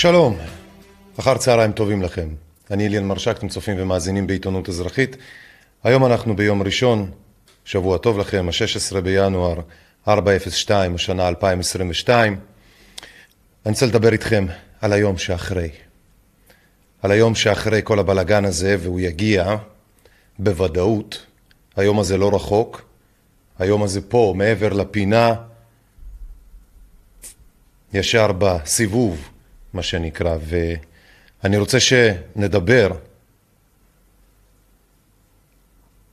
שלום, אחר צהריים טובים לכם. אני אליאן מרשק, אתם צופים ומאזינים בעיתונות אזרחית. היום אנחנו ביום ראשון, שבוע טוב לכם, ה-16 בינואר 402, השנה 2022. אני רוצה לדבר איתכם על היום שאחרי. על היום שאחרי כל הבלגן הזה, והוא יגיע בוודאות. היום הזה לא רחוק, היום הזה פה, מעבר לפינה, ישר בסיבוב, מה שנקרא, ואני רוצה שנדבר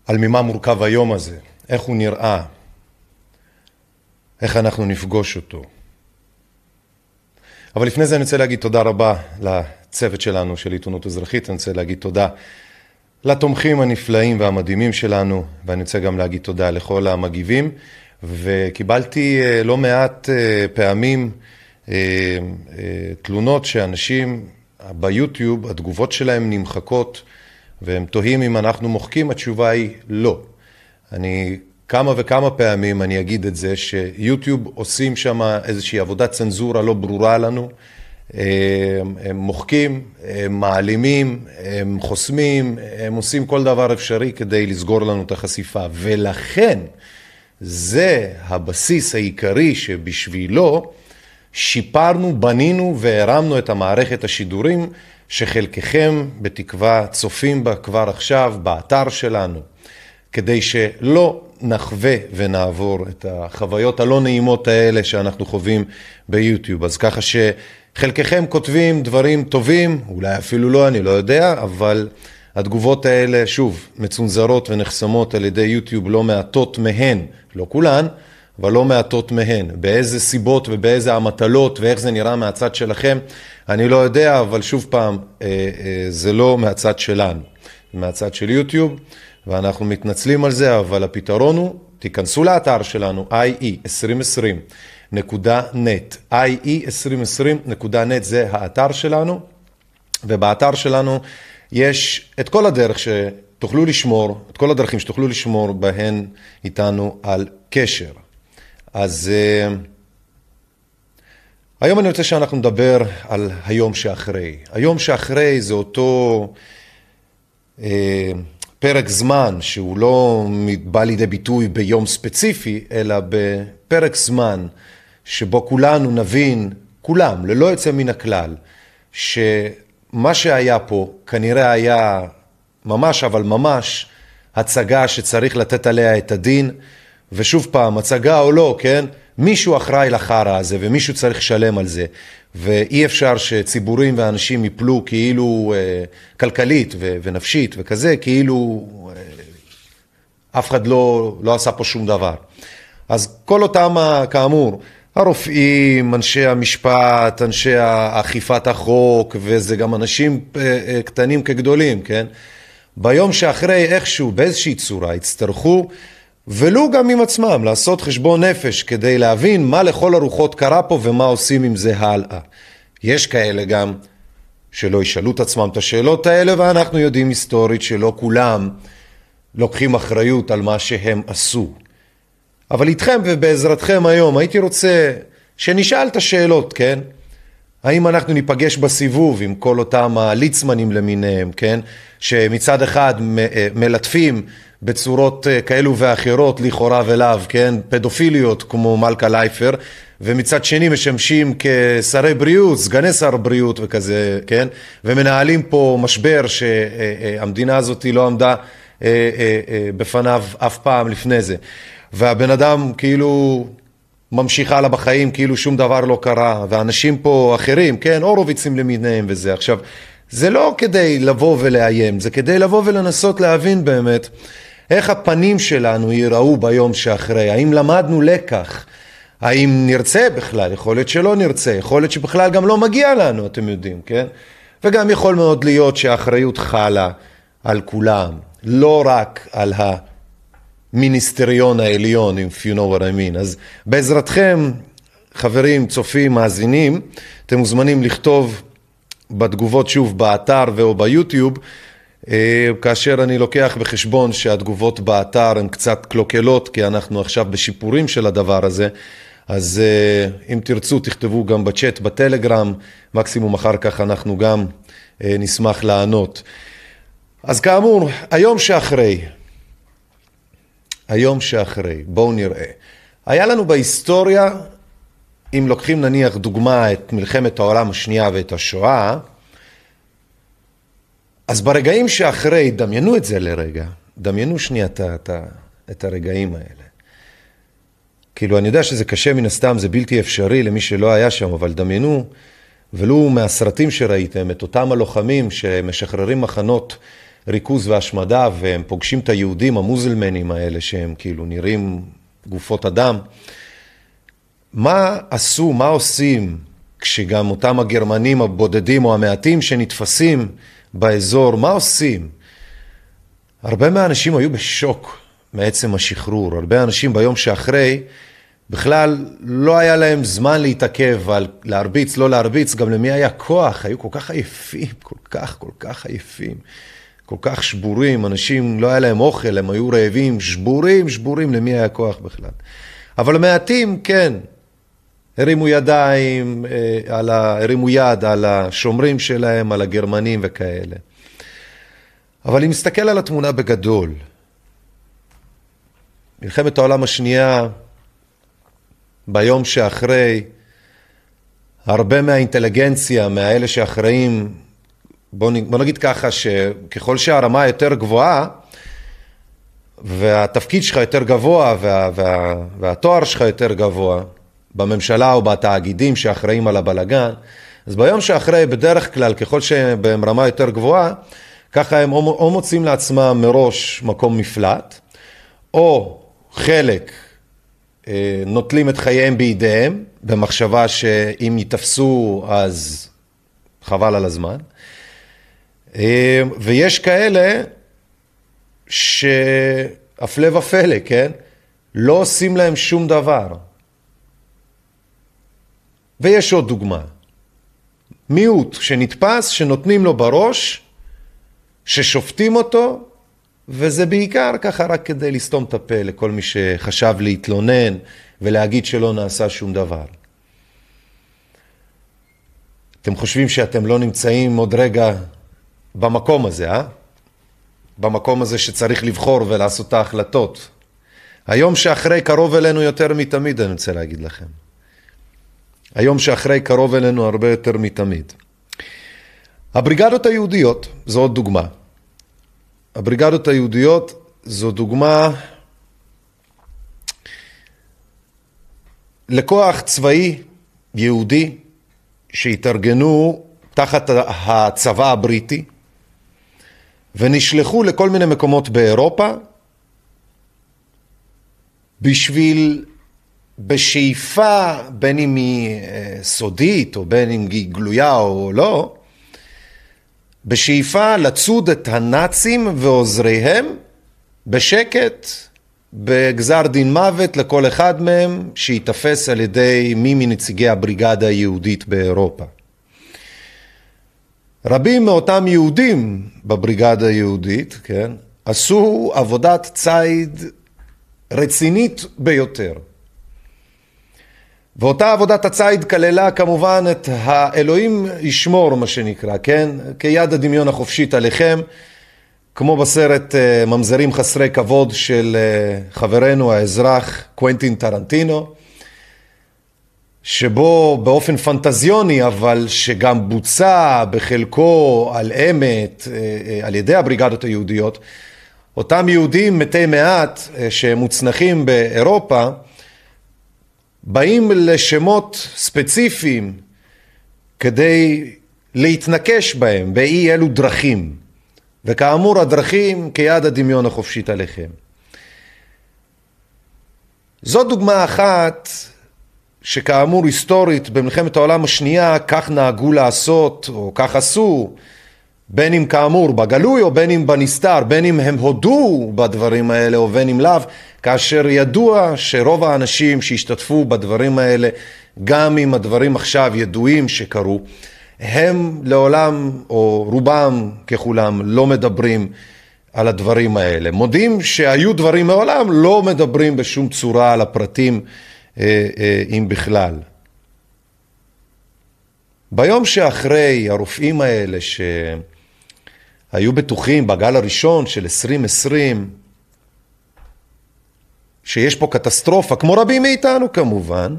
על ממה מורכב היום הזה, איך הוא נראה, איך אנחנו נפגוש אותו. אבל לפני זה אני רוצה להגיד תודה רבה לצוות שלנו של עיתונות אזרחית, אני רוצה להגיד תודה לתומכים הנפלאים והמדהימים שלנו, ואני רוצה גם להגיד תודה לכל המגיבים, וקיבלתי אה, לא מעט אה, פעמים תלונות שאנשים ביוטיוב, התגובות שלהם נמחקות, והם תוהים אם אנחנו מוחקים, התשובה היא לא. אני כמה וכמה פעמים אני אגיד את זה, שיוטיוב עושים שם איזושהי עבודת צנזורה לא ברורה לנו. הם, הם מוחקים, הם מעלימים, הם חוסמים, הם עושים כל דבר אפשרי כדי לסגור לנו את החשיפה. ולכן, זה הבסיס העיקרי שבשבילו שיפרנו, בנינו והרמנו את המערכת השידורים שחלקכם בתקווה צופים בה כבר עכשיו באתר שלנו, כדי שלא נחווה ונעבור את החוויות הלא נעימות האלה שאנחנו חווים ביוטיוב. אז ככה שחלקכם כותבים דברים טובים, אולי אפילו לא, אני לא יודע, אבל התגובות האלה, שוב, מצונזרות ונחסמות על ידי יוטיוב לא מעטות מהן, לא כולן, אבל לא מעטות מהן. באיזה סיבות ובאיזה המטלות ואיך זה נראה מהצד שלכם, אני לא יודע, אבל שוב פעם, אה, אה, זה לא מהצד שלנו, זה מהצד של יוטיוב. ואנחנו מתנצלים על זה, אבל הפתרון הוא, תיכנסו לאתר שלנו, ie2020.net, ie2020.net זה האתר שלנו, ובאתר שלנו יש את כל הדרך שתוכלו לשמור, את כל הדרכים שתוכלו לשמור בהן איתנו על קשר. אז uh, היום אני רוצה שאנחנו נדבר על היום שאחרי. היום שאחרי זה אותו... Uh, פרק זמן שהוא לא בא לידי ביטוי ביום ספציפי, אלא בפרק זמן שבו כולנו נבין, כולם, ללא יוצא מן הכלל, שמה שהיה פה כנראה היה ממש, אבל ממש, הצגה שצריך לתת עליה את הדין, ושוב פעם, הצגה או לא, כן? מישהו אחראי לחרא הזה ומישהו צריך לשלם על זה. ואי אפשר שציבורים ואנשים יפלו כאילו אה, כלכלית ו- ונפשית וכזה, כאילו אה, אף אחד לא, לא עשה פה שום דבר. אז כל אותם, כאמור, הרופאים, אנשי המשפט, אנשי אכיפת החוק, וזה גם אנשים אה, אה, קטנים כגדולים, כן? ביום שאחרי איכשהו, באיזושהי צורה, יצטרכו ולו גם עם עצמם, לעשות חשבון נפש כדי להבין מה לכל הרוחות קרה פה ומה עושים עם זה הלאה. יש כאלה גם שלא ישאלו את עצמם את השאלות האלה, ואנחנו יודעים היסטורית שלא כולם לוקחים אחריות על מה שהם עשו. אבל איתכם ובעזרתכם היום הייתי רוצה שנשאל את השאלות, כן? האם אנחנו ניפגש בסיבוב עם כל אותם הליצמנים למיניהם, כן? שמצד אחד מלטפים בצורות אה, כאלו ואחרות, לכאורה ולאו, כן? פדופיליות כמו מלכה לייפר, ומצד שני משמשים כשרי בריאות, סגני שר בריאות וכזה, כן? ומנהלים פה משבר שהמדינה הזאת לא עמדה אה, אה, בפניו אף פעם לפני זה. והבן אדם כאילו ממשיך הלאה בחיים כאילו שום דבר לא קרה, ואנשים פה אחרים, כן, הורוביצים למיניהם וזה. עכשיו, זה לא כדי לבוא ולאיים, זה כדי לבוא ולנסות להבין באמת איך הפנים שלנו ייראו ביום שאחרי, האם למדנו לקח, האם נרצה בכלל, יכול להיות שלא נרצה, יכול להיות שבכלל גם לא מגיע לנו, אתם יודעים, כן? וגם יכול מאוד להיות שהאחריות חלה על כולם, לא רק על המיניסטריון העליון, if you know what I mean. אז בעזרתכם, חברים, צופים, מאזינים, אתם מוזמנים לכתוב בתגובות שוב באתר ואו ביוטיוב כאשר אני לוקח בחשבון שהתגובות באתר הן קצת קלוקלות, כי אנחנו עכשיו בשיפורים של הדבר הזה, אז uh, אם תרצו, תכתבו גם בצ'אט בטלגרם, מקסימום אחר כך אנחנו גם uh, נשמח לענות. אז כאמור, היום שאחרי, היום שאחרי, בואו נראה. היה לנו בהיסטוריה, אם לוקחים נניח דוגמה את מלחמת העולם השנייה ואת השואה, אז ברגעים שאחרי, דמיינו את זה לרגע, דמיינו שנייה את, את, את הרגעים האלה. כאילו, אני יודע שזה קשה מן הסתם, זה בלתי אפשרי למי שלא היה שם, אבל דמיינו, ולו מהסרטים שראיתם, את אותם הלוחמים שמשחררים מחנות ריכוז והשמדה, והם פוגשים את היהודים המוזלמנים האלה, שהם כאילו נראים גופות אדם. מה עשו, מה עושים, כשגם אותם הגרמנים הבודדים או המעטים שנתפסים באזור, מה עושים? הרבה מהאנשים היו בשוק מעצם השחרור. הרבה אנשים ביום שאחרי, בכלל לא היה להם זמן להתעכב על להרביץ, לא להרביץ, גם למי היה כוח, היו כל כך עייפים, כל כך, כל כך עייפים, כל כך שבורים, אנשים לא היה להם אוכל, הם היו רעבים, שבורים, שבורים, למי היה כוח בכלל. אבל מעטים, כן, הרימו ידיים, אה, על ה... הרימו יד על השומרים שלהם, על הגרמנים וכאלה. אבל אם נסתכל על התמונה בגדול, מלחמת העולם השנייה, ביום שאחרי, הרבה מהאינטליגנציה, מהאלה שאחראים, בוא, נגיד ככה, שככל שהרמה יותר גבוהה, והתפקיד שלך יותר גבוה, וה, וה, והתואר שלך יותר גבוה, בממשלה או בתאגידים שאחראים על הבלגן, אז ביום שאחרי, בדרך כלל, ככל שהם ברמה יותר גבוהה, ככה הם או, מוצאים לעצמם מראש מקום מפלט, או חלק אה, נוטלים את חייהם בידיהם, במחשבה שאם ייתפסו אז חבל על הזמן. אה, ויש כאלה שהפלא ופלא, כן? לא עושים להם שום דבר. ויש עוד דוגמה. מיעוט שנתפס, שנותנים לו בראש, ששופטים אותו, וזה בעיקר ככה רק כדי לסתום את הפה לכל מי שחשב להתלונן ולהגיד שלא נעשה שום דבר. אתם חושבים שאתם לא נמצאים עוד רגע במקום הזה, אה? במקום הזה שצריך לבחור ולעשות את ההחלטות. היום שאחרי קרוב אלינו יותר מתמיד, אני רוצה להגיד לכם. היום שאחרי קרוב אלינו הרבה יותר מתמיד. הבריגדות היהודיות, זו עוד דוגמה. הבריגדות היהודיות זו דוגמה לכוח צבאי יהודי שהתארגנו תחת הצבא הבריטי ונשלחו לכל מיני מקומות באירופה בשביל בשאיפה, בין אם היא אה, סודית או בין אם היא גלויה או לא, בשאיפה לצוד את הנאצים ועוזריהם בשקט, בגזר דין מוות לכל אחד מהם שייתפס על ידי מי מנציגי הבריגדה היהודית באירופה. רבים מאותם יהודים בבריגדה היהודית, כן, עשו עבודת ציד רצינית ביותר. ואותה עבודת הציד כללה כמובן את האלוהים ישמור, מה שנקרא, כן? כיד הדמיון החופשית עליכם, כמו בסרט אה, ממזרים חסרי כבוד של אה, חברנו האזרח קוונטין טרנטינו, שבו באופן פנטזיוני, אבל שגם בוצע בחלקו על אמת אה, על ידי הבריגדות היהודיות, אותם יהודים מתי מעט שמוצנחים באירופה, באים לשמות ספציפיים כדי להתנקש בהם באי אלו דרכים. וכאמור הדרכים כיד הדמיון החופשית עליכם. זו דוגמה אחת שכאמור היסטורית במלחמת העולם השנייה כך נהגו לעשות או כך עשו בין אם כאמור בגלוי או בין אם בנסתר, בין אם הם הודו בדברים האלה או בין אם לאו, כאשר ידוע שרוב האנשים שהשתתפו בדברים האלה, גם אם הדברים עכשיו ידועים שקרו, הם לעולם, או רובם ככולם, לא מדברים על הדברים האלה. מודים שהיו דברים מעולם, לא מדברים בשום צורה על הפרטים אם בכלל. ביום שאחרי, הרופאים האלה שהיו בטוחים בגל הראשון של 2020, שיש פה קטסטרופה, כמו רבים מאיתנו כמובן,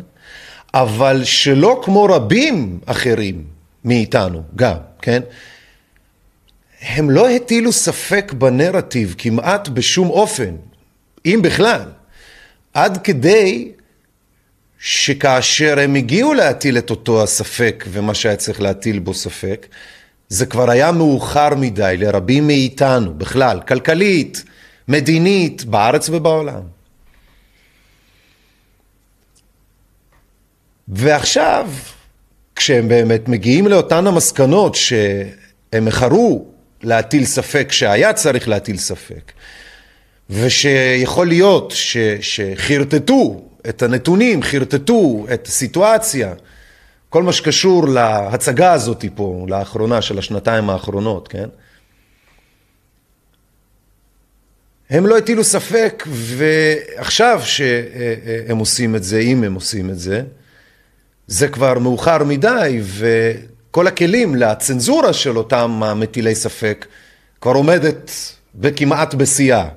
אבל שלא כמו רבים אחרים מאיתנו גם, כן? הם לא הטילו ספק בנרטיב כמעט בשום אופן, אם בכלל, עד כדי שכאשר הם הגיעו להטיל את אותו הספק ומה שהיה צריך להטיל בו ספק, זה כבר היה מאוחר מדי לרבים מאיתנו, בכלל, כלכלית, מדינית, בארץ ובעולם. ועכשיו, כשהם באמת מגיעים לאותן המסקנות שהם איחרו להטיל ספק שהיה צריך להטיל ספק, ושיכול להיות ש, שחרטטו את הנתונים, חרטטו את הסיטואציה, כל מה שקשור להצגה הזאת פה, לאחרונה, של השנתיים האחרונות, כן? הם לא הטילו ספק, ועכשיו שהם עושים את זה, אם הם עושים את זה, זה כבר מאוחר מדי, וכל הכלים לצנזורה של אותם המטילי ספק כבר עומדת בכמעט בשיאה.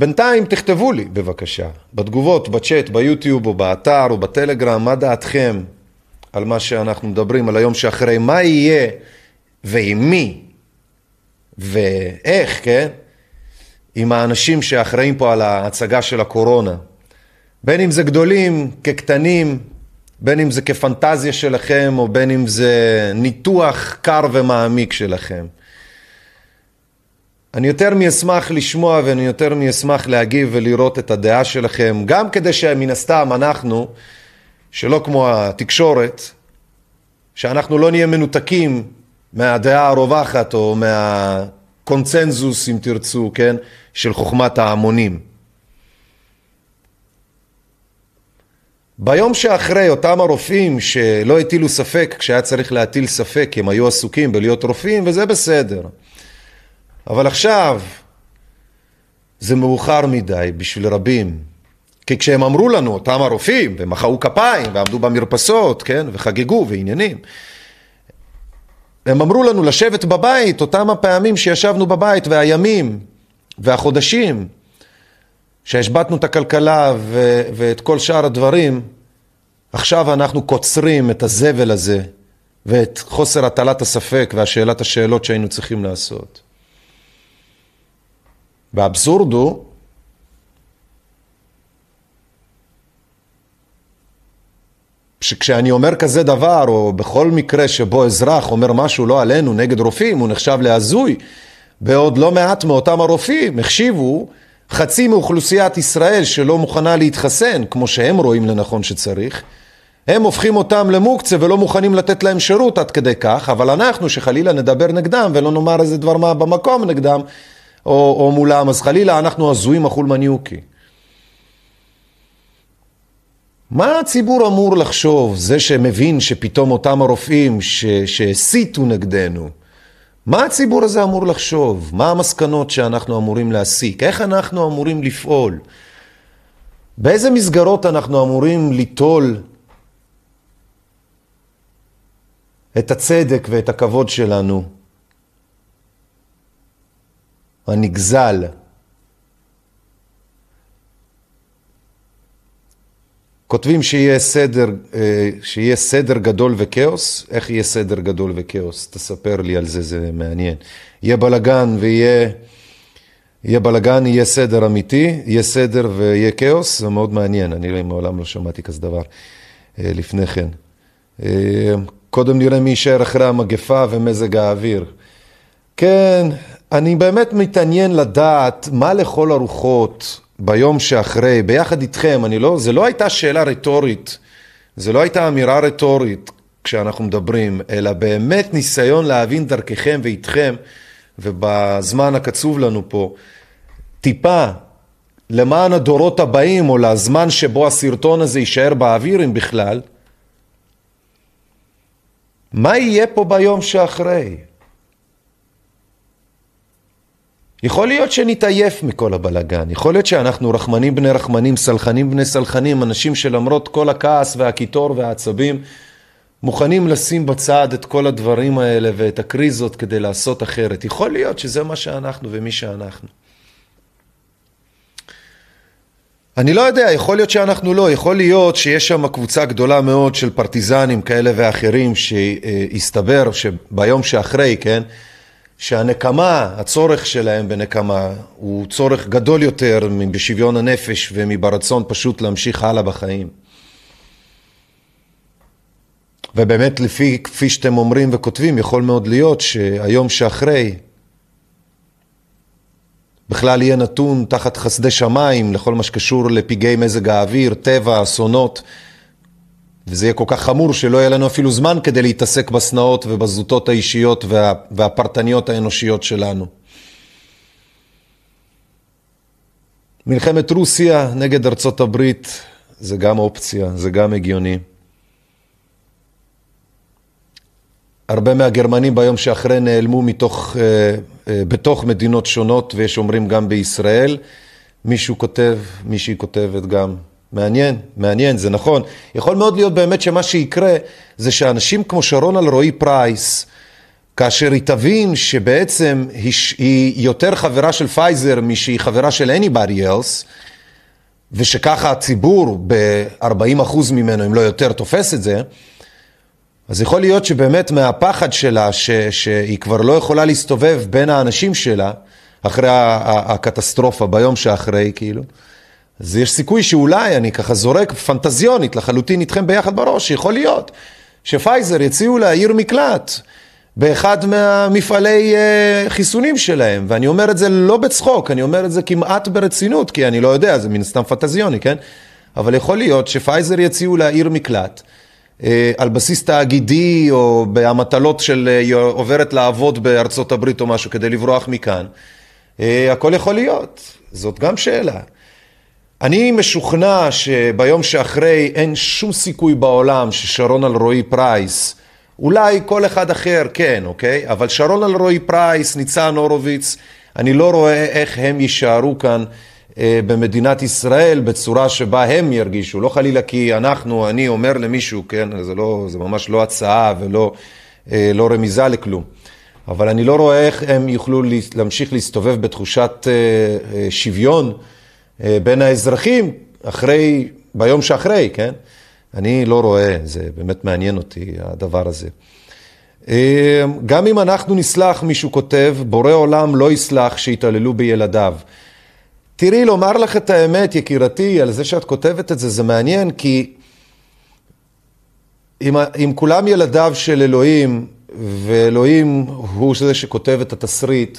בינתיים תכתבו לי בבקשה, בתגובות, בצ'אט, ביוטיוב או באתר או בטלגרם, מה דעתכם על מה שאנחנו מדברים, על היום שאחרי, מה יהיה ועם מי ואיך, כן? עם האנשים שאחראים פה על ההצגה של הקורונה. בין אם זה גדולים כקטנים, בין אם זה כפנטזיה שלכם, או בין אם זה ניתוח קר ומעמיק שלכם. אני יותר מאשמח לשמוע ואני יותר מאשמח להגיב ולראות את הדעה שלכם, גם כדי שמן הסתם אנחנו, שלא כמו התקשורת, שאנחנו לא נהיה מנותקים מהדעה הרווחת או מהקונצנזוס, אם תרצו, כן, של חוכמת ההמונים. ביום שאחרי, אותם הרופאים שלא הטילו ספק כשהיה צריך להטיל ספק, הם היו עסוקים בלהיות רופאים, וזה בסדר. אבל עכשיו זה מאוחר מדי בשביל רבים. כי כשהם אמרו לנו, אותם הרופאים, ומחאו כפיים, ועמדו במרפסות, כן, וחגגו, ועניינים, הם אמרו לנו לשבת בבית, אותם הפעמים שישבנו בבית, והימים, והחודשים, שהשבתנו את הכלכלה ו- ואת כל שאר הדברים, עכשיו אנחנו קוצרים את הזבל הזה ואת חוסר הטלת הספק והשאלת השאלות שהיינו צריכים לעשות. והאבסורד הוא שכשאני אומר כזה דבר, או בכל מקרה שבו אזרח אומר משהו לא עלינו נגד רופאים, הוא נחשב להזוי, בעוד לא מעט מאותם הרופאים החשיבו חצי מאוכלוסיית ישראל שלא מוכנה להתחסן, כמו שהם רואים לנכון שצריך, הם הופכים אותם למוקצה ולא מוכנים לתת להם שירות עד כדי כך, אבל אנחנו שחלילה נדבר נגדם ולא נאמר איזה דבר מה במקום נגדם, או, או מולם, אז חלילה אנחנו הזויים אכול מניוקי. מה הציבור אמור לחשוב, זה שמבין שפתאום אותם הרופאים שהסיתו נגדנו, מה הציבור הזה אמור לחשוב? מה המסקנות שאנחנו אמורים להסיק? איך אנחנו אמורים לפעול? באיזה מסגרות אנחנו אמורים ליטול את הצדק ואת הכבוד שלנו הנגזל. כותבים שיהיה סדר, אה, שיהיה סדר גדול וכאוס, איך יהיה סדר גדול וכאוס? תספר לי על זה, זה מעניין. יהיה בלגן ויהיה... יהיה בלגן, יהיה סדר אמיתי, יהיה סדר ויהיה כאוס, זה מאוד מעניין, אני מעולם לא שמעתי כזה דבר אה, לפני כן. אה, קודם נראה מי יישאר אחרי המגפה ומזג האוויר. כן, אני באמת מתעניין לדעת מה לכל הרוחות ביום שאחרי, ביחד איתכם, אני לא, זה לא הייתה שאלה רטורית, זה לא הייתה אמירה רטורית כשאנחנו מדברים, אלא באמת ניסיון להבין דרככם ואיתכם, ובזמן הקצוב לנו פה, טיפה למען הדורות הבאים, או לזמן שבו הסרטון הזה יישאר באוויר, אם בכלל, מה יהיה פה ביום שאחרי? יכול להיות שנתעייף מכל הבלגן, יכול להיות שאנחנו רחמנים בני רחמנים, סלחנים בני סלחנים, אנשים שלמרות כל הכעס והקיטור והעצבים, מוכנים לשים בצד את כל הדברים האלה ואת הקריזות כדי לעשות אחרת. יכול להיות שזה מה שאנחנו ומי שאנחנו. אני לא יודע, יכול להיות שאנחנו לא, יכול להיות שיש שם קבוצה גדולה מאוד של פרטיזנים כאלה ואחרים שהסתבר שביום שאחרי, כן, שהנקמה, הצורך שלהם בנקמה הוא צורך גדול יותר בשוויון הנפש ומברצון פשוט להמשיך הלאה בחיים. ובאמת לפי, כפי שאתם אומרים וכותבים, יכול מאוד להיות שהיום שאחרי בכלל יהיה נתון תחת חסדי שמיים לכל מה שקשור לפגעי מזג האוויר, טבע, אסונות, וזה יהיה כל כך חמור שלא יהיה לנו אפילו זמן כדי להתעסק בשנאות ובזוטות האישיות וה, והפרטניות האנושיות שלנו. מלחמת רוסיה נגד ארצות הברית זה גם אופציה, זה גם הגיוני. הרבה מהגרמנים ביום שאחרי נעלמו מתוך, אה, אה, בתוך מדינות שונות, ויש אומרים גם בישראל. מישהו כותב, מישהי כותבת גם. מעניין, מעניין, זה נכון. יכול מאוד להיות באמת שמה שיקרה זה שאנשים כמו שרון אלרועי פרייס, כאשר היא תבין שבעצם היא, היא יותר חברה של פייזר משהיא חברה של anybody else, ושככה הציבור ב-40% ממנו, אם לא יותר, תופס את זה, אז יכול להיות שבאמת מהפחד שלה, ש, שהיא כבר לא יכולה להסתובב בין האנשים שלה, אחרי הקטסטרופה, ביום שאחרי, כאילו, אז יש סיכוי שאולי, אני ככה זורק פנטזיונית לחלוטין איתכם ביחד בראש, יכול להיות שפייזר יציעו לה עיר מקלט באחד מהמפעלי uh, חיסונים שלהם, ואני אומר את זה לא בצחוק, אני אומר את זה כמעט ברצינות, כי אני לא יודע, זה מן סתם פנטזיוני, כן? אבל יכול להיות שפייזר יציעו לה עיר מקלט. אה, על בסיס תאגידי או במטלות של אה, עוברת לעבוד בארצות הברית או משהו כדי לברוח מכאן, הכל יכול להיות, זאת גם שאלה. אני משוכנע שביום שאחרי אין שום סיכוי בעולם ששרון אלרועי פרייס, אולי כל אחד אחר כן, אוקיי? אבל שרון אלרועי פרייס, ניצן הורוביץ, אני לא רואה איך הם יישארו כאן אה, במדינת ישראל בצורה שבה הם ירגישו, לא חלילה כי אנחנו, אני אומר למישהו, כן, זה, לא, זה ממש לא הצעה ולא אה, לא רמיזה לכלום, אבל אני לא רואה איך הם יוכלו להמשיך להסתובב בתחושת אה, שוויון בין האזרחים אחרי, ביום שאחרי, כן? אני לא רואה, זה באמת מעניין אותי הדבר הזה. גם אם אנחנו נסלח, מישהו כותב, בורא עולם לא יסלח שיתעללו בילדיו. תראי, לומר לך את האמת, יקירתי, על זה שאת כותבת את זה, זה מעניין, כי אם, אם כולם ילדיו של אלוהים, ואלוהים הוא זה שכותב את התסריט,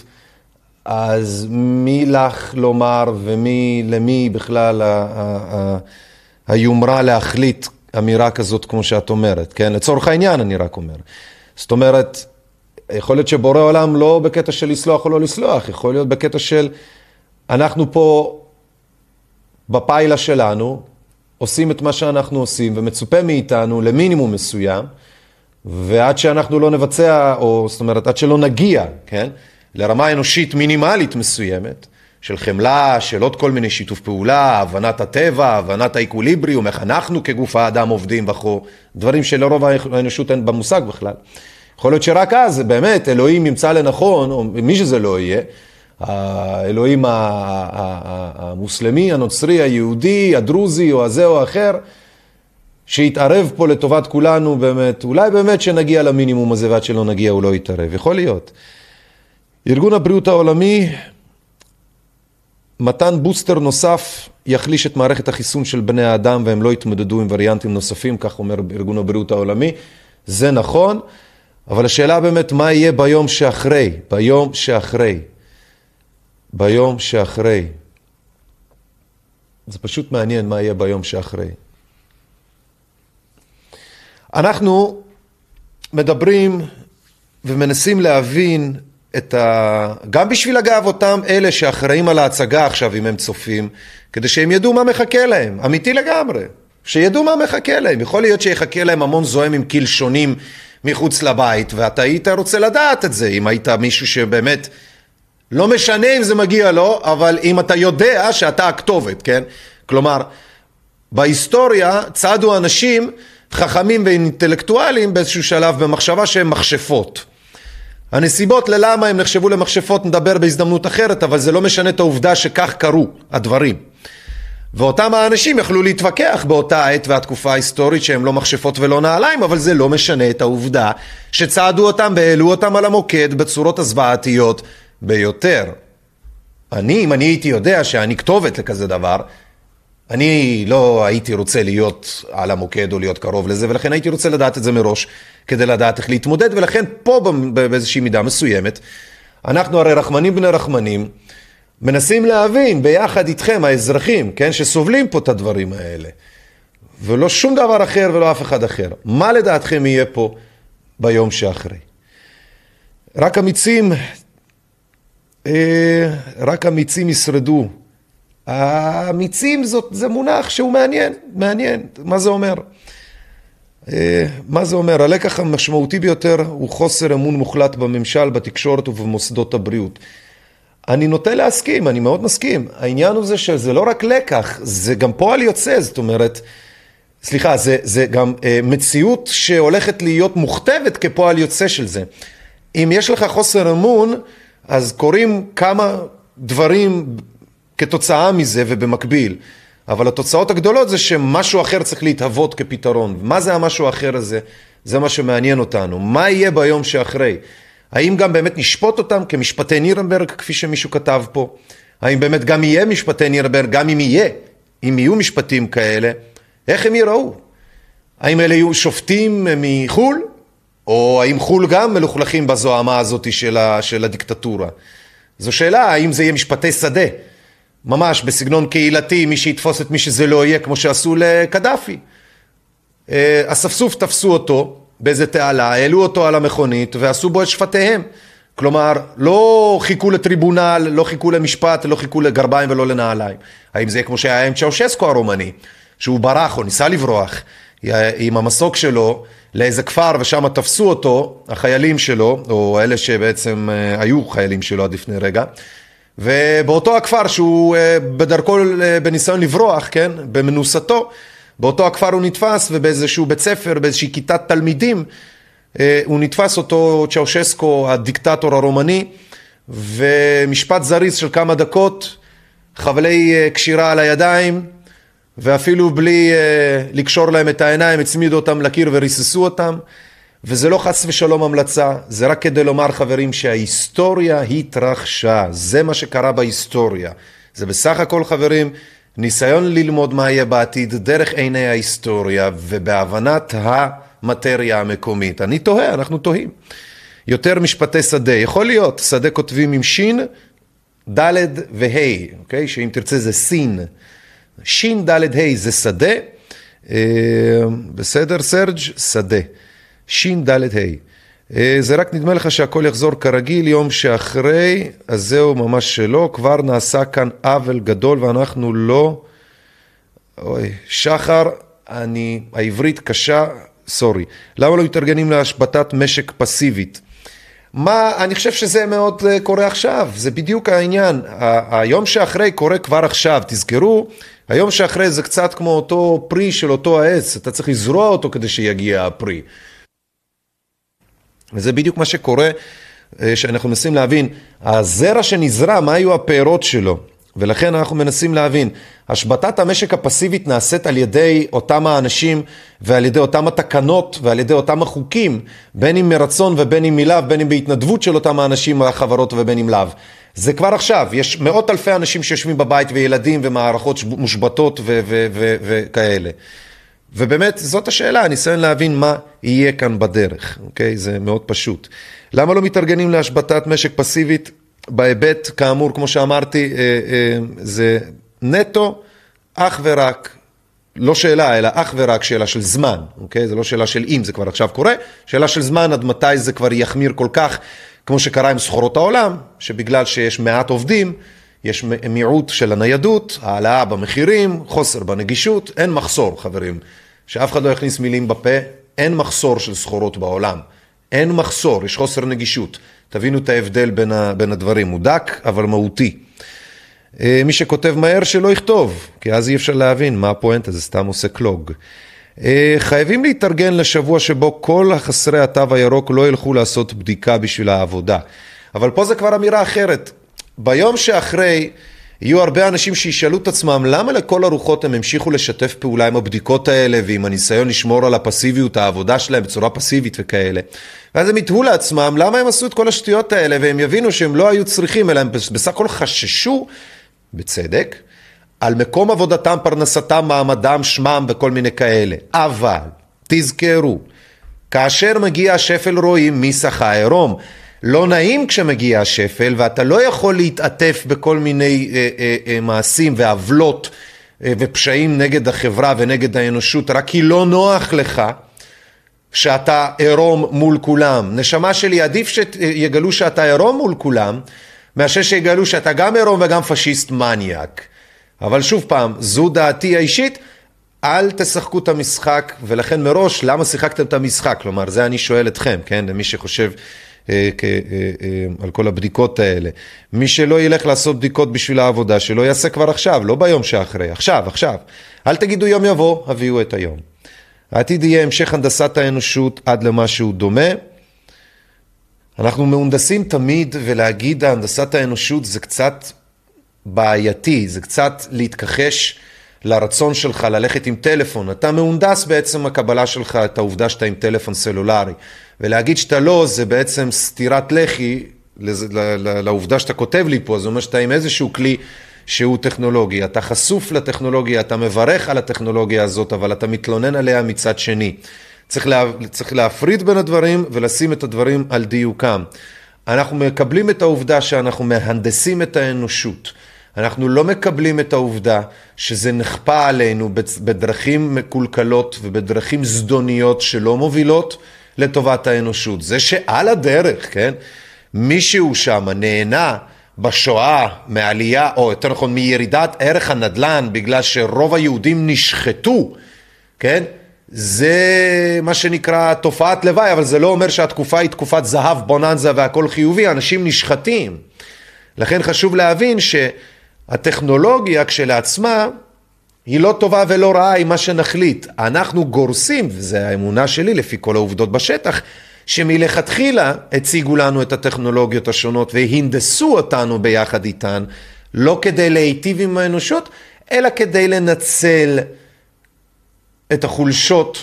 אז מי לך לומר ומי, למי בכלל ה, ה, ה, היומרה להחליט אמירה כזאת כמו שאת אומרת, כן? לצורך העניין אני רק אומר. זאת אומרת, יכול להיות שבורא עולם לא בקטע של לסלוח או לא לסלוח, יכול להיות בקטע של אנחנו פה בפיילה שלנו, עושים את מה שאנחנו עושים ומצופה מאיתנו למינימום מסוים, ועד שאנחנו לא נבצע, או זאת אומרת, עד שלא נגיע, כן, לרמה אנושית מינימלית מסוימת, של חמלה, של עוד כל מיני שיתוף פעולה, הבנת הטבע, הבנת האקוליבריום, איך אנחנו כגוף האדם עובדים וכו', דברים שלרוב האנושות אין במושג בכלל. יכול להיות שרק אז, באמת, אלוהים ימצא לנכון, או מי שזה לא יהיה, האלוהים המוסלמי, הנוצרי, היהודי, הדרוזי או הזה או האחר, שיתערב פה לטובת כולנו באמת, אולי באמת שנגיע למינימום הזה ועד שלא נגיע הוא לא יתערב, יכול להיות. ארגון הבריאות העולמי, מתן בוסטר נוסף יחליש את מערכת החיסון של בני האדם והם לא יתמודדו עם וריאנטים נוספים, כך אומר ארגון הבריאות העולמי. זה נכון, אבל השאלה באמת מה יהיה ביום שאחרי, ביום שאחרי. ביום שאחרי. זה פשוט מעניין מה יהיה ביום שאחרי. אנחנו מדברים ומנסים להבין את ה... גם בשביל אגב אותם אלה שאחראים על ההצגה עכשיו אם הם צופים, כדי שהם ידעו מה מחכה להם, אמיתי לגמרי, שידעו מה מחכה להם, יכול להיות שיחכה להם המון זוהם עם קלשונים מחוץ לבית ואתה היית רוצה לדעת את זה, אם היית מישהו שבאמת לא משנה אם זה מגיע לו, אבל אם אתה יודע שאתה הכתובת, כן? כלומר, בהיסטוריה צעדו אנשים חכמים ואינטלקטואלים באיזשהו שלב במחשבה שהם מכשפות. הנסיבות ללמה הם נחשבו למכשפות נדבר בהזדמנות אחרת, אבל זה לא משנה את העובדה שכך קרו הדברים. ואותם האנשים יכלו להתווכח באותה עת והתקופה ההיסטורית שהם לא מכשפות ולא נעליים, אבל זה לא משנה את העובדה שצעדו אותם והעלו אותם על המוקד בצורות הזוועתיות ביותר. אני, אם אני הייתי יודע שאני כתובת לכזה דבר, אני לא הייתי רוצה להיות על המוקד או להיות קרוב לזה, ולכן הייתי רוצה לדעת את זה מראש, כדי לדעת איך להתמודד, ולכן פה באיזושהי מידה מסוימת, אנחנו הרי רחמנים בני רחמנים, מנסים להבין ביחד איתכם, האזרחים, כן, שסובלים פה את הדברים האלה, ולא שום דבר אחר ולא אף אחד אחר. מה לדעתכם יהיה פה ביום שאחרי? רק אמיצים, אה, רק אמיצים ישרדו. האמיצים זאת, זה מונח שהוא מעניין, מעניין, מה זה אומר? אה, מה זה אומר? הלקח המשמעותי ביותר הוא חוסר אמון מוחלט בממשל, בתקשורת ובמוסדות הבריאות. אני נוטה להסכים, אני מאוד מסכים. העניין הוא זה שזה לא רק לקח, זה גם פועל יוצא, זאת אומרת, סליחה, זה, זה גם אה, מציאות שהולכת להיות מוכתבת כפועל יוצא של זה. אם יש לך חוסר אמון, אז קורים כמה דברים כתוצאה מזה ובמקביל. אבל התוצאות הגדולות זה שמשהו אחר צריך להתהוות כפתרון. מה זה המשהו האחר הזה? זה מה שמעניין אותנו. מה יהיה ביום שאחרי? האם גם באמת נשפוט אותם כמשפטי נירנברג, כפי שמישהו כתב פה? האם באמת גם יהיה משפטי נירנברג, גם אם יהיה, אם יהיו משפטים כאלה, איך הם ייראו? האם אלה יהיו שופטים מחו"ל, או האם חו"ל גם מלוכלכים בזוהמה הזאת של, ה, של הדיקטטורה? זו שאלה, האם זה יהיה משפטי שדה, ממש בסגנון קהילתי, מי שיתפוס את מי שזה לא יהיה, כמו שעשו לקדאפי. אה, אספסוף תפסו אותו, באיזה תעלה, העלו אותו על המכונית ועשו בו את שפתיהם. כלומר, לא חיכו לטריבונל, לא חיכו למשפט, לא חיכו לגרביים ולא לנעליים. האם זה כמו שהיה עם צ'אושסקו הרומני, שהוא ברח או ניסה לברוח עם המסוק שלו לאיזה כפר ושם תפסו אותו, החיילים שלו, או אלה שבעצם אה, היו חיילים שלו עד לפני רגע, ובאותו הכפר שהוא אה, בדרכו אה, בניסיון לברוח, כן, במנוסתו, באותו הכפר הוא נתפס ובאיזשהו בית ספר, באיזושהי כיתת תלמידים, אה, הוא נתפס אותו צ'אושסקו, הדיקטטור הרומני, ומשפט זריז של כמה דקות, חבלי קשירה על הידיים, ואפילו בלי לקשור להם את העיניים, הצמידו אותם לקיר וריססו אותם. וזה לא חס ושלום המלצה, זה רק כדי לומר חברים שההיסטוריה התרחשה, זה מה שקרה בהיסטוריה. זה בסך הכל חברים ניסיון ללמוד מה יהיה בעתיד דרך עיני ההיסטוריה ובהבנת המטריה המקומית. אני תוהה, אנחנו תוהים. יותר משפטי שדה, יכול להיות, שדה כותבים עם שין, ד' וה', אוקיי? שאם תרצה זה סין. שין, ד', ה' זה שדה, אה, בסדר סרג'? שדה. שין, ד', ה'. אה, זה רק נדמה לך שהכל יחזור כרגיל יום שאחרי, אז זהו ממש שלא, כבר נעשה כאן עוול גדול ואנחנו לא... אוי, שחר, אני, העברית קשה, סורי. למה לא מתארגנים להשבתת משק פסיבית? מה, אני חושב שזה מאוד אה, קורה עכשיו, זה בדיוק העניין. היום שאחרי קורה כבר עכשיו, תזכרו, היום שאחרי זה קצת כמו אותו פרי של אותו העץ, אתה צריך לזרוע אותו כדי שיגיע הפרי. וזה בדיוק מה שקורה, אה, שאנחנו מנסים להבין, הזרע שנזרע, מה היו הפירות שלו? ולכן אנחנו מנסים להבין, השבתת המשק הפסיבית נעשית על ידי אותם האנשים ועל ידי אותם התקנות ועל ידי אותם החוקים, בין אם מרצון ובין אם מלאו, בין אם בהתנדבות של אותם האנשים והחברות ובין אם לאו. זה כבר עכשיו, יש מאות אלפי אנשים שיושבים בבית וילדים ומערכות מושבתות וכאלה. ובאמת, זאת השאלה, הניסיון להבין מה יהיה כאן בדרך, אוקיי? זה מאוד פשוט. למה לא מתארגנים להשבתת משק פסיבית? בהיבט, כאמור, כמו שאמרתי, אה, אה, זה נטו, אך ורק, לא שאלה, אלא אך ורק שאלה של זמן, אוקיי? זה לא שאלה של אם זה כבר עכשיו קורה, שאלה של זמן עד מתי זה כבר יחמיר כל כך, כמו שקרה עם סחורות העולם, שבגלל שיש מעט עובדים, יש מיעוט של הניידות, העלאה במחירים, חוסר בנגישות, אין מחסור, חברים. שאף אחד לא יכניס מילים בפה, אין מחסור של סחורות בעולם. אין מחסור, יש חוסר נגישות. תבינו את ההבדל בין, ה, בין הדברים, הוא דק אבל מהותי. אה, מי שכותב מהר שלא יכתוב, כי אז אי אפשר להבין מה הפואנטה, זה סתם עושה קלוג. אה, חייבים להתארגן לשבוע שבו כל החסרי התו הירוק לא ילכו לעשות בדיקה בשביל העבודה. אבל פה זה כבר אמירה אחרת. ביום שאחרי יהיו הרבה אנשים שישאלו את עצמם למה לכל הרוחות הם המשיכו לשתף פעולה עם הבדיקות האלה ועם הניסיון לשמור על הפסיביות, העבודה שלהם בצורה פסיבית וכאלה. ואז הם יתהו לעצמם למה הם עשו את כל השטויות האלה והם יבינו שהם לא היו צריכים אלא הם בסך הכל חששו, בצדק, על מקום עבודתם, פרנסתם, מעמדם, שמם וכל מיני כאלה. אבל תזכרו, כאשר מגיע השפל רואים מי שחה עירום. לא נעים כשמגיע השפל ואתה לא יכול להתעטף בכל מיני אה, אה, אה, מעשים ועוולות אה, ופשעים נגד החברה ונגד האנושות רק כי לא נוח לך שאתה עירום מול כולם. נשמה שלי, עדיף שיגלו שאתה עירום מול כולם מאשר שיגלו שאתה גם עירום וגם פשיסט מניאק. אבל שוב פעם, זו דעתי האישית, אל תשחקו את המשחק, ולכן מראש, למה שיחקתם את המשחק? כלומר, זה אני שואל אתכם, כן? למי שחושב על כל הבדיקות האלה. מי שלא ילך לעשות בדיקות בשביל העבודה שלו, יעשה כבר עכשיו, לא ביום שאחרי, עכשיו, עכשיו. אל תגידו יום יבוא, הביאו את היום. העתיד יהיה המשך הנדסת האנושות עד למשהו דומה. אנחנו מהונדסים תמיד, ולהגיד הנדסת האנושות זה קצת בעייתי, זה קצת להתכחש לרצון שלך ללכת עם טלפון. אתה מהונדס בעצם הקבלה שלך, את העובדה שאתה עם טלפון סלולרי. ולהגיד שאתה לא, זה בעצם סטירת לחי לעובדה שאתה כותב לי פה, זה אומר שאתה עם איזשהו כלי שהוא טכנולוגי. אתה חשוף לטכנולוגיה, אתה מברך על הטכנולוגיה הזאת, אבל אתה מתלונן עליה מצד שני. צריך, לה, צריך להפריד בין הדברים ולשים את הדברים על דיוקם. אנחנו מקבלים את העובדה שאנחנו מהנדסים את האנושות. אנחנו לא מקבלים את העובדה שזה נכפה עלינו בדרכים מקולקלות ובדרכים זדוניות שלא מובילות לטובת האנושות. זה שעל הדרך, כן, מישהו שם נהנה בשואה מעלייה, או יותר נכון מירידת ערך הנדל"ן בגלל שרוב היהודים נשחטו, כן? זה מה שנקרא תופעת לוואי, אבל זה לא אומר שהתקופה היא תקופת זהב, בוננזה והכל חיובי, אנשים נשחטים. לכן חשוב להבין שהטכנולוגיה כשלעצמה היא לא טובה ולא רעה היא מה שנחליט. אנחנו גורסים, וזו האמונה שלי לפי כל העובדות בשטח, שמלכתחילה הציגו לנו את הטכנולוגיות השונות והנדסו אותנו ביחד איתן, לא כדי להיטיב עם האנושות, אלא כדי לנצל את החולשות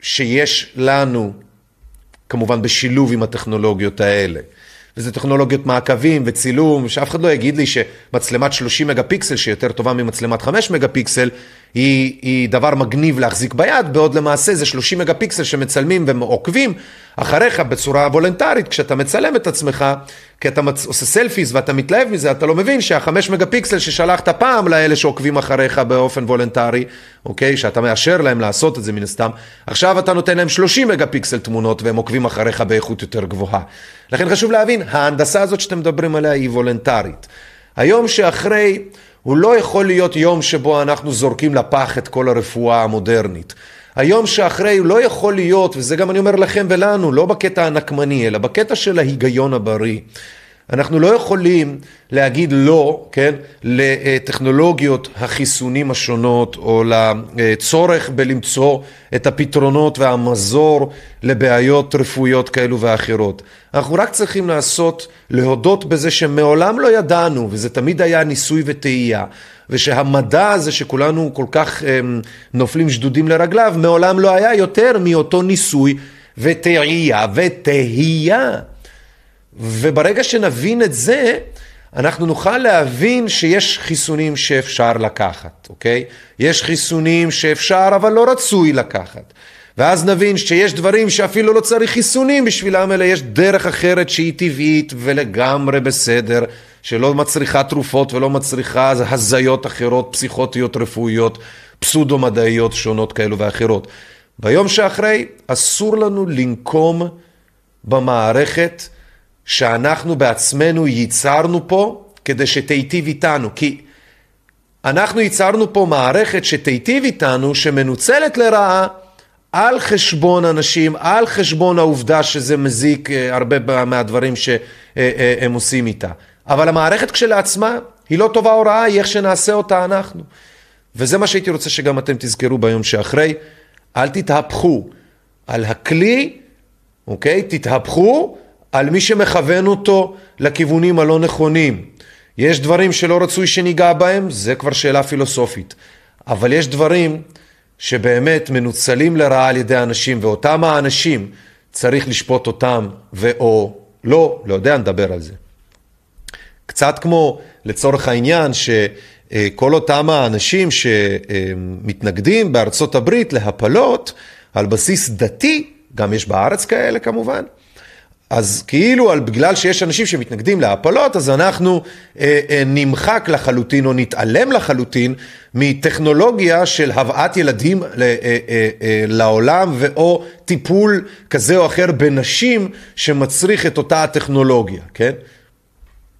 שיש לנו, כמובן בשילוב עם הטכנולוגיות האלה. וזה טכנולוגיות מעקבים וצילום, שאף אחד לא יגיד לי שמצלמת 30 מגה פיקסל, שהיא יותר טובה ממצלמת 5 מגה פיקסל, היא, היא דבר מגניב להחזיק ביד, בעוד למעשה זה 30 מגה פיקסל שמצלמים ועוקבים אחריך בצורה וולנטרית, כשאתה מצלם את עצמך, כי אתה מצ... עושה סלפיס ואתה מתלהב מזה, אתה לא מבין שהחמש מגה פיקסל ששלחת פעם לאלה שעוקבים אחריך באופן וולנטרי, אוקיי? שאתה מאשר להם לעשות את זה מן הסתם, עכשיו אתה נותן להם 30 מגה פיקסל תמונות והם עוקבים אחריך באיכות יותר גבוהה. לכן חשוב להבין, ההנדסה הזאת שאתם מדברים עליה היא וולנטרית. היום שאחרי, הוא לא יכול להיות יום שבו אנחנו זורקים לפח את כל הרפואה המודרנית. היום שאחרי לא יכול להיות, וזה גם אני אומר לכם ולנו, לא בקטע הנקמני, אלא בקטע של ההיגיון הבריא. אנחנו לא יכולים להגיד לא, כן, לטכנולוגיות החיסונים השונות או לצורך בלמצוא את הפתרונות והמזור לבעיות רפואיות כאלו ואחרות. אנחנו רק צריכים לעשות, להודות בזה שמעולם לא ידענו, וזה תמיד היה ניסוי וטעייה, ושהמדע הזה שכולנו כל כך הם, נופלים שדודים לרגליו, מעולם לא היה יותר מאותו ניסוי וטעייה ותהייה. וברגע שנבין את זה, אנחנו נוכל להבין שיש חיסונים שאפשר לקחת, אוקיי? יש חיסונים שאפשר אבל לא רצוי לקחת. ואז נבין שיש דברים שאפילו לא צריך חיסונים בשבילם, אלא יש דרך אחרת שהיא טבעית ולגמרי בסדר, שלא מצריכה תרופות ולא מצריכה הזיות אחרות, פסיכוטיות רפואיות, פסודו-מדעיות שונות כאלו ואחרות. ביום שאחרי אסור לנו לנקום במערכת שאנחנו בעצמנו ייצרנו פה כדי שתיטיב איתנו, כי אנחנו ייצרנו פה מערכת שתיטיב איתנו, שמנוצלת לרעה, על חשבון אנשים, על חשבון העובדה שזה מזיק אה, הרבה מהדברים שהם עושים איתה. אבל המערכת כשלעצמה היא לא טובה או רעה, היא איך שנעשה אותה אנחנו. וזה מה שהייתי רוצה שגם אתם תזכרו ביום שאחרי. אל תתהפכו על הכלי, אוקיי? תתהפכו על מי שמכוון אותו לכיוונים הלא נכונים. יש דברים שלא רצוי שניגע בהם, זה כבר שאלה פילוסופית. אבל יש דברים שבאמת מנוצלים לרעה על ידי אנשים, ואותם האנשים צריך לשפוט אותם, ואו לא, לא יודע, נדבר על זה. קצת כמו לצורך העניין שכל אותם האנשים שמתנגדים בארצות הברית להפלות על בסיס דתי, גם יש בארץ כאלה כמובן, אז כאילו על, בגלל שיש אנשים שמתנגדים להפלות, אז אנחנו אה, אה, נמחק לחלוטין או נתעלם לחלוטין מטכנולוגיה של הבאת ילדים ל, אה, אה, אה, לעולם ואו טיפול כזה או אחר בנשים שמצריך את אותה הטכנולוגיה, כן?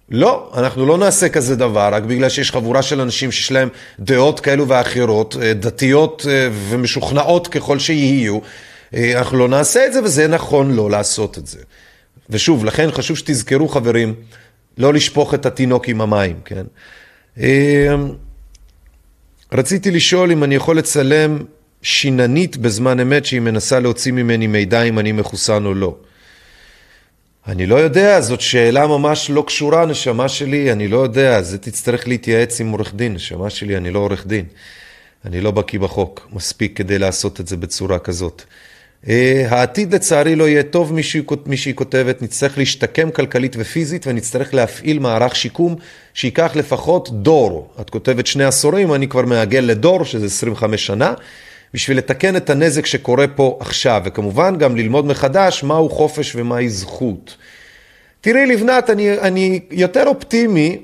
לא, אנחנו לא נעשה כזה דבר רק בגלל שיש חבורה של אנשים שיש להם דעות כאלו ואחרות, אה, דתיות אה, ומשוכנעות ככל שיהיו. אה, אנחנו לא נעשה את זה וזה נכון לא לעשות את זה. ושוב, לכן חשוב שתזכרו חברים, לא לשפוך את התינוק עם המים, כן? רציתי לשאול אם אני יכול לצלם שיננית בזמן אמת שהיא מנסה להוציא ממני מידע אם אני מחוסן או לא. אני לא יודע, זאת שאלה ממש לא קשורה, נשמה שלי, אני לא יודע, זה תצטרך להתייעץ עם עורך דין, נשמה שלי, אני לא עורך דין. אני לא בקיא בחוק מספיק כדי לעשות את זה בצורה כזאת. Uh, העתיד לצערי לא יהיה טוב, מי שהיא כותבת, נצטרך להשתקם כלכלית ופיזית ונצטרך להפעיל מערך שיקום שייקח לפחות דור. את כותבת שני עשורים, אני כבר מעגל לדור, שזה 25 שנה. בשביל לתקן את הנזק שקורה פה עכשיו, וכמובן גם ללמוד מחדש מהו חופש ומהי זכות. תראי לבנת, אני, אני יותר אופטימי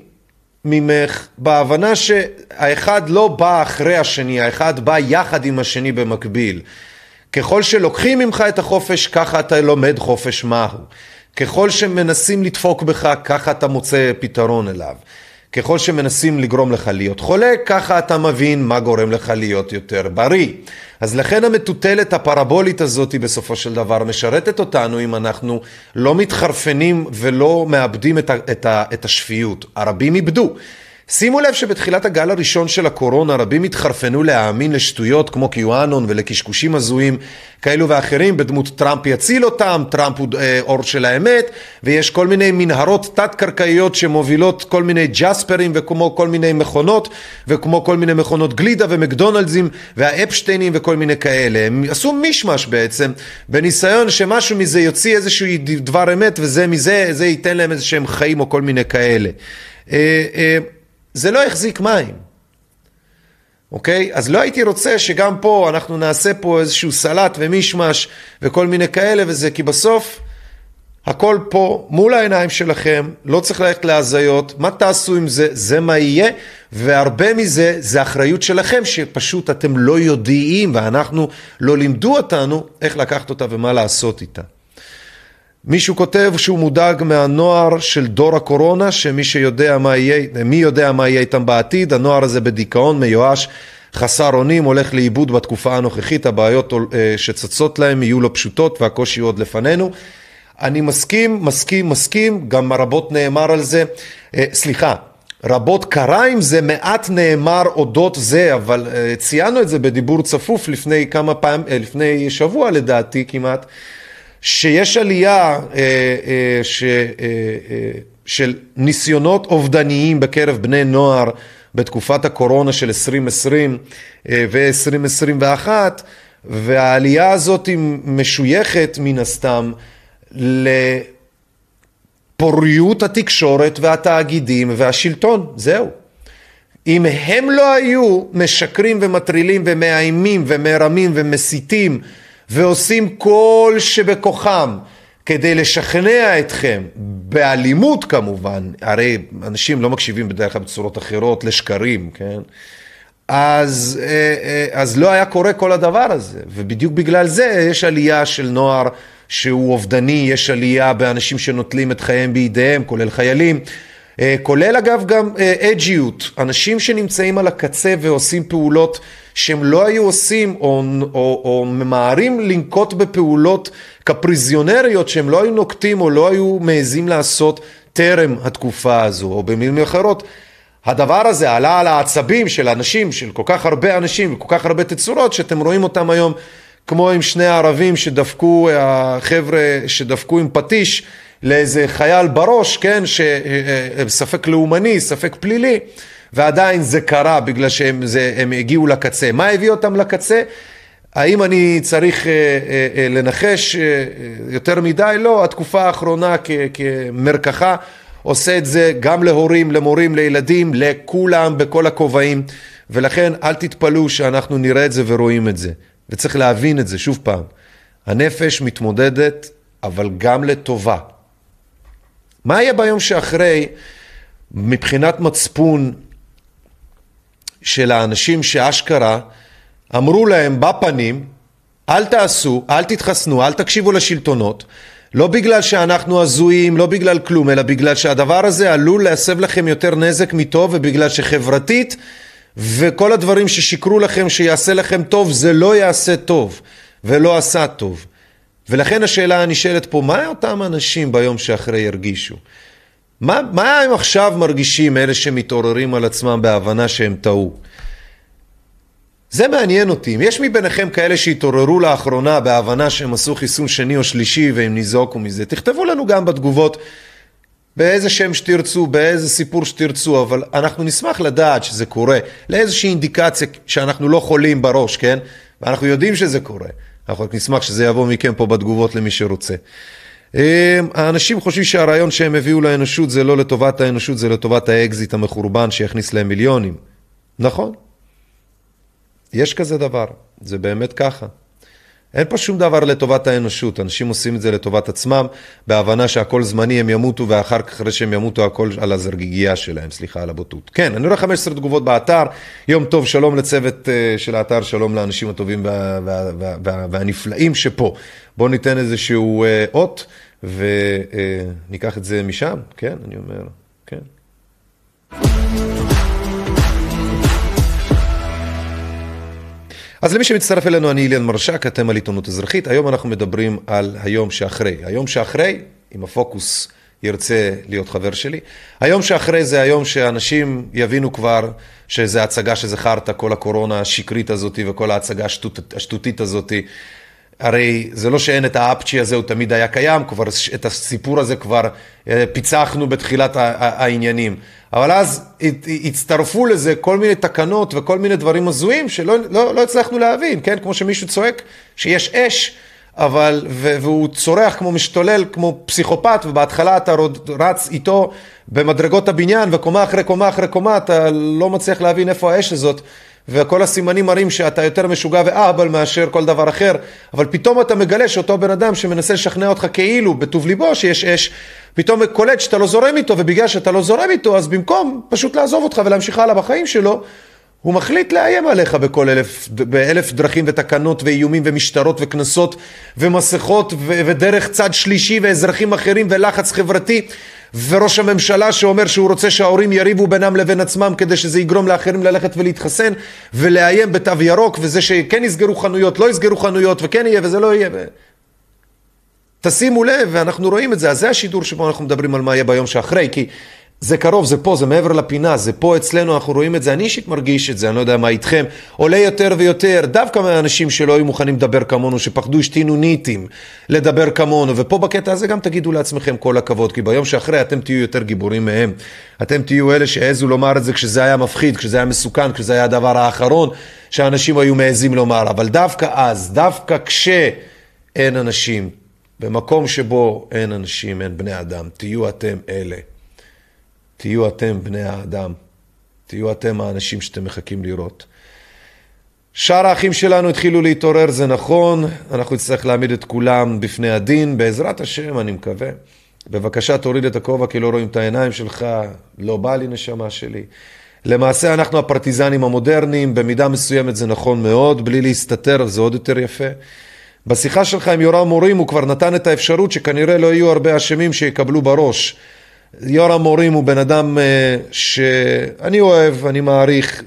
ממך בהבנה שהאחד לא בא אחרי השני, האחד בא יחד עם השני במקביל. ככל שלוקחים ממך את החופש, ככה אתה לומד חופש מהו. ככל שמנסים לדפוק בך, ככה אתה מוצא פתרון אליו. ככל שמנסים לגרום לך להיות חולה, ככה אתה מבין מה גורם לך להיות יותר בריא. אז לכן המטוטלת הפרבולית הזאת היא בסופו של דבר משרתת אותנו אם אנחנו לא מתחרפנים ולא מאבדים את, ה, את, ה, את השפיות. הרבים איבדו. שימו לב שבתחילת הגל הראשון של הקורונה רבים התחרפנו להאמין לשטויות כמו קיואנון ולקשקושים הזויים כאלו ואחרים בדמות טראמפ יציל אותם, טראמפ הוא אה, אור של האמת ויש כל מיני מנהרות תת-קרקעיות שמובילות כל מיני ג'ספרים וכמו כל מיני מכונות וכמו כל מיני מכונות גלידה ומקדונלדסים והאפשטיינים וכל מיני כאלה. הם עשו מישמש בעצם בניסיון שמשהו מזה יוציא איזשהו דבר אמת וזה מזה, זה ייתן להם איזה שהם חיים או כל מיני כאלה. זה לא החזיק מים, אוקיי? אז לא הייתי רוצה שגם פה אנחנו נעשה פה איזשהו סלט ומישמש וכל מיני כאלה וזה, כי בסוף הכל פה מול העיניים שלכם, לא צריך ללכת להזיות, מה תעשו עם זה, זה מה יהיה, והרבה מזה זה אחריות שלכם שפשוט אתם לא יודעים ואנחנו לא לימדו אותנו איך לקחת אותה ומה לעשות איתה. מישהו כותב שהוא מודאג מהנוער של דור הקורונה, שמי שיודע מה יהיה, מי יודע מה יהיה איתם בעתיד, הנוער הזה בדיכאון, מיואש, חסר אונים, הולך לאיבוד בתקופה הנוכחית, הבעיות אה, שצצות להם יהיו לא פשוטות והקושי עוד לפנינו. אני מסכים, מסכים, מסכים, גם רבות נאמר על זה, אה, סליחה, רבות קרה עם זה, מעט נאמר אודות זה, אבל אה, ציינו את זה בדיבור צפוף לפני כמה פעמים, לפני שבוע לדעתי כמעט. שיש עלייה אה, אה, ש, אה, אה, של ניסיונות אובדניים בקרב בני נוער בתקופת הקורונה של 2020 אה, ו-2021, והעלייה הזאת היא משויכת מן הסתם לפוריות התקשורת והתאגידים והשלטון, זהו. אם הם לא היו משקרים ומטרילים ומאיימים ומרמים ומסיתים ועושים כל שבכוחם כדי לשכנע אתכם, באלימות כמובן, הרי אנשים לא מקשיבים בדרך כלל בצורות אחרות לשקרים, כן? אז, אה, אה, אז לא היה קורה כל הדבר הזה, ובדיוק בגלל זה יש עלייה של נוער שהוא אובדני, יש עלייה באנשים שנוטלים את חייהם בידיהם, כולל חיילים. אה, כולל אגב גם אג'יות, אנשים שנמצאים על הקצה ועושים פעולות שהם לא היו עושים או, או, או ממהרים לנקוט בפעולות קפריזיונריות שהם לא היו נוקטים או לא היו מעזים לעשות טרם התקופה הזו, או במילים אחרות, הדבר הזה עלה על העצבים של אנשים, של כל כך הרבה אנשים וכל כך הרבה תצורות שאתם רואים אותם היום כמו עם שני הערבים שדפקו, החבר'ה שדפקו עם פטיש לאיזה חייל בראש, כן, שספק לאומני, ספק פלילי, ועדיין זה קרה בגלל שהם זה, הגיעו לקצה. מה הביא אותם לקצה? האם אני צריך אה, אה, אה, לנחש יותר מדי? לא, התקופה האחרונה כמרקחה עושה את זה גם להורים, למורים, לילדים, לכולם, בכל הכובעים, ולכן אל תתפלאו שאנחנו נראה את זה ורואים את זה. וצריך להבין את זה, שוב פעם, הנפש מתמודדת, אבל גם לטובה. מה יהיה ביום שאחרי, מבחינת מצפון של האנשים שאשכרה אמרו להם בפנים, אל תעשו, אל תתחסנו, אל תקשיבו לשלטונות, לא בגלל שאנחנו הזויים, לא בגלל כלום, אלא בגלל שהדבר הזה עלול להסב לכם יותר נזק מטוב, ובגלל שחברתית וכל הדברים ששיקרו לכם שיעשה לכם טוב, זה לא יעשה טוב, ולא עשה טוב. ולכן השאלה הנשאלת פה, מה אותם אנשים ביום שאחרי ירגישו? מה, מה הם עכשיו מרגישים, אלה שמתעוררים על עצמם בהבנה שהם טעו? זה מעניין אותי. אם יש מביניכם כאלה שהתעוררו לאחרונה בהבנה שהם עשו חיסון שני או שלישי והם ניזוקו מזה, תכתבו לנו גם בתגובות באיזה שם שתרצו, באיזה סיפור שתרצו, אבל אנחנו נשמח לדעת שזה קורה, לאיזושהי אינדיקציה שאנחנו לא חולים בראש, כן? ואנחנו יודעים שזה קורה. אנחנו רק נשמח שזה יבוא מכם פה בתגובות למי שרוצה. אמ, האנשים חושבים שהרעיון שהם הביאו לאנושות זה לא לטובת האנושות, זה לטובת האקזיט המחורבן שיכניס להם מיליונים. נכון, יש כזה דבר, זה באמת ככה. אין פה שום דבר לטובת האנושות, אנשים עושים את זה לטובת עצמם, בהבנה שהכל זמני, הם ימותו, ואחר כך, אחרי שהם ימותו, הכל על הזרגיגייה שלהם, סליחה על הבוטות. כן, אני רואה 15 תגובות באתר, יום טוב, שלום לצוות uh, של האתר, שלום לאנשים הטובים וה, וה, וה, וה, והנפלאים שפה. בואו ניתן איזשהו uh, אות, וניקח את זה משם, כן, אני אומר, כן. אז למי שמצטרף אלינו, אני אליאן מרשק, אתם על עיתונות אזרחית. היום אנחנו מדברים על היום שאחרי. היום שאחרי, אם הפוקוס ירצה להיות חבר שלי, היום שאחרי זה היום שאנשים יבינו כבר שזה הצגה חרטא, כל הקורונה השקרית הזאת וכל ההצגה השטות, השטותית הזאת. הרי זה לא שאין את האפצ'י הזה, הוא תמיד היה קיים, כבר את הסיפור הזה כבר אה, פיצחנו בתחילת העניינים. אבל אז הצטרפו לזה כל מיני תקנות וכל מיני דברים הזויים שלא לא, לא הצלחנו להבין, כן? כמו שמישהו צועק שיש אש, אבל, והוא צורח כמו משתולל, כמו פסיכופת, ובהתחלה אתה רץ איתו במדרגות הבניין, וקומה אחרי קומה אחרי קומה, אתה לא מצליח להבין איפה האש הזאת. וכל הסימנים מראים שאתה יותר משוגע ואהבל מאשר כל דבר אחר, אבל פתאום אתה מגלה שאותו בן אדם שמנסה לשכנע אותך כאילו בטוב ליבו שיש אש, פתאום קולט שאתה לא זורם איתו, ובגלל שאתה לא זורם איתו, אז במקום פשוט לעזוב אותך ולהמשיך הלאה בחיים שלו, הוא מחליט לאיים עליך בכל אלף, באלף דרכים ותקנות ואיומים ומשטרות וקנסות ומסכות ודרך צד שלישי ואזרחים אחרים ולחץ חברתי וראש הממשלה שאומר שהוא רוצה שההורים יריבו בינם לבין עצמם כדי שזה יגרום לאחרים ללכת ולהתחסן ולאיים בתו ירוק וזה שכן יסגרו חנויות, לא יסגרו חנויות וכן יהיה וזה לא יהיה. תשימו לב, ואנחנו רואים את זה, אז זה השידור שבו אנחנו מדברים על מה יהיה ביום שאחרי, כי זה קרוב, זה פה, זה מעבר לפינה, זה פה אצלנו, אנחנו רואים את זה, אני אישית מרגיש את זה, אני לא יודע מה איתכם, עולה יותר ויותר, דווקא מהאנשים שלא היו מוכנים לדבר כמונו, שפחדו שתהינו ניטים לדבר כמונו, ופה בקטע הזה גם תגידו לעצמכם כל הכבוד, כי ביום שאחרי אתם תהיו יותר גיבורים מהם. אתם תהיו אלה שהעזו לומר את זה כשזה היה מפחיד, כשזה היה מסוכן, כשזה היה הדבר האחרון שאנשים היו מעזים לומר, אבל דווקא אז, דווקא כשאין אנשים, במקום שבו אין אנשים, אין בני אדם, תהיו אתם אלה. תהיו אתם בני האדם. תהיו אתם האנשים שאתם מחכים לראות. שאר האחים שלנו התחילו להתעורר, זה נכון, אנחנו נצטרך להעמיד את כולם בפני הדין, בעזרת השם, אני מקווה. בבקשה תוריד את הכובע כי לא רואים את העיניים שלך, לא בא לי נשמה שלי. למעשה אנחנו הפרטיזנים המודרניים, במידה מסוימת זה נכון מאוד, בלי להסתתר זה עוד יותר יפה. בשיחה שלך עם יורם מורים הוא כבר נתן את האפשרות שכנראה לא יהיו הרבה אשמים שיקבלו בראש. יורם מורים הוא בן אדם שאני אוהב, אני מעריך,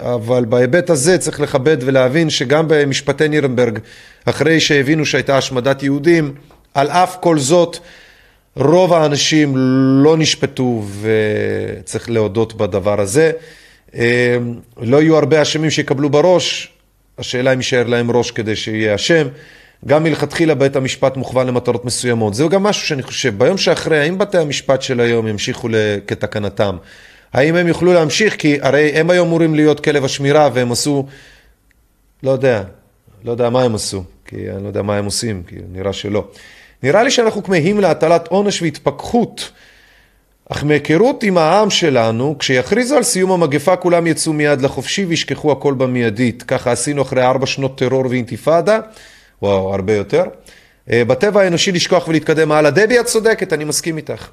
אבל בהיבט הזה צריך לכבד ולהבין שגם במשפטי נירנברג, אחרי שהבינו שהייתה השמדת יהודים, על אף כל זאת, רוב האנשים לא נשפטו וצריך להודות בדבר הזה. לא יהיו הרבה אשמים שיקבלו בראש, השאלה אם יישאר להם ראש כדי שיהיה אשם. גם מלכתחילה בית המשפט מוכוון למטרות מסוימות. זהו גם משהו שאני חושב, ביום שאחרי, האם בתי המשפט של היום ימשיכו כתקנתם? האם הם יוכלו להמשיך? כי הרי הם היום אמורים להיות כלב השמירה והם עשו, לא יודע, לא יודע מה הם עשו, כי אני לא יודע מה הם עושים, כי נראה שלא. נראה לי שאנחנו כמהים להטלת עונש והתפכחות, אך מהיכרות עם העם שלנו, כשיכריזו על סיום המגפה כולם יצאו מיד לחופשי וישכחו הכל במיידית. ככה עשינו אחרי ארבע שנות טרור ואינתיפאדה. או הרבה יותר. אה, בטבע האנושי לשכוח ולהתקדם הלאה. דבי, את צודקת, אני מסכים איתך.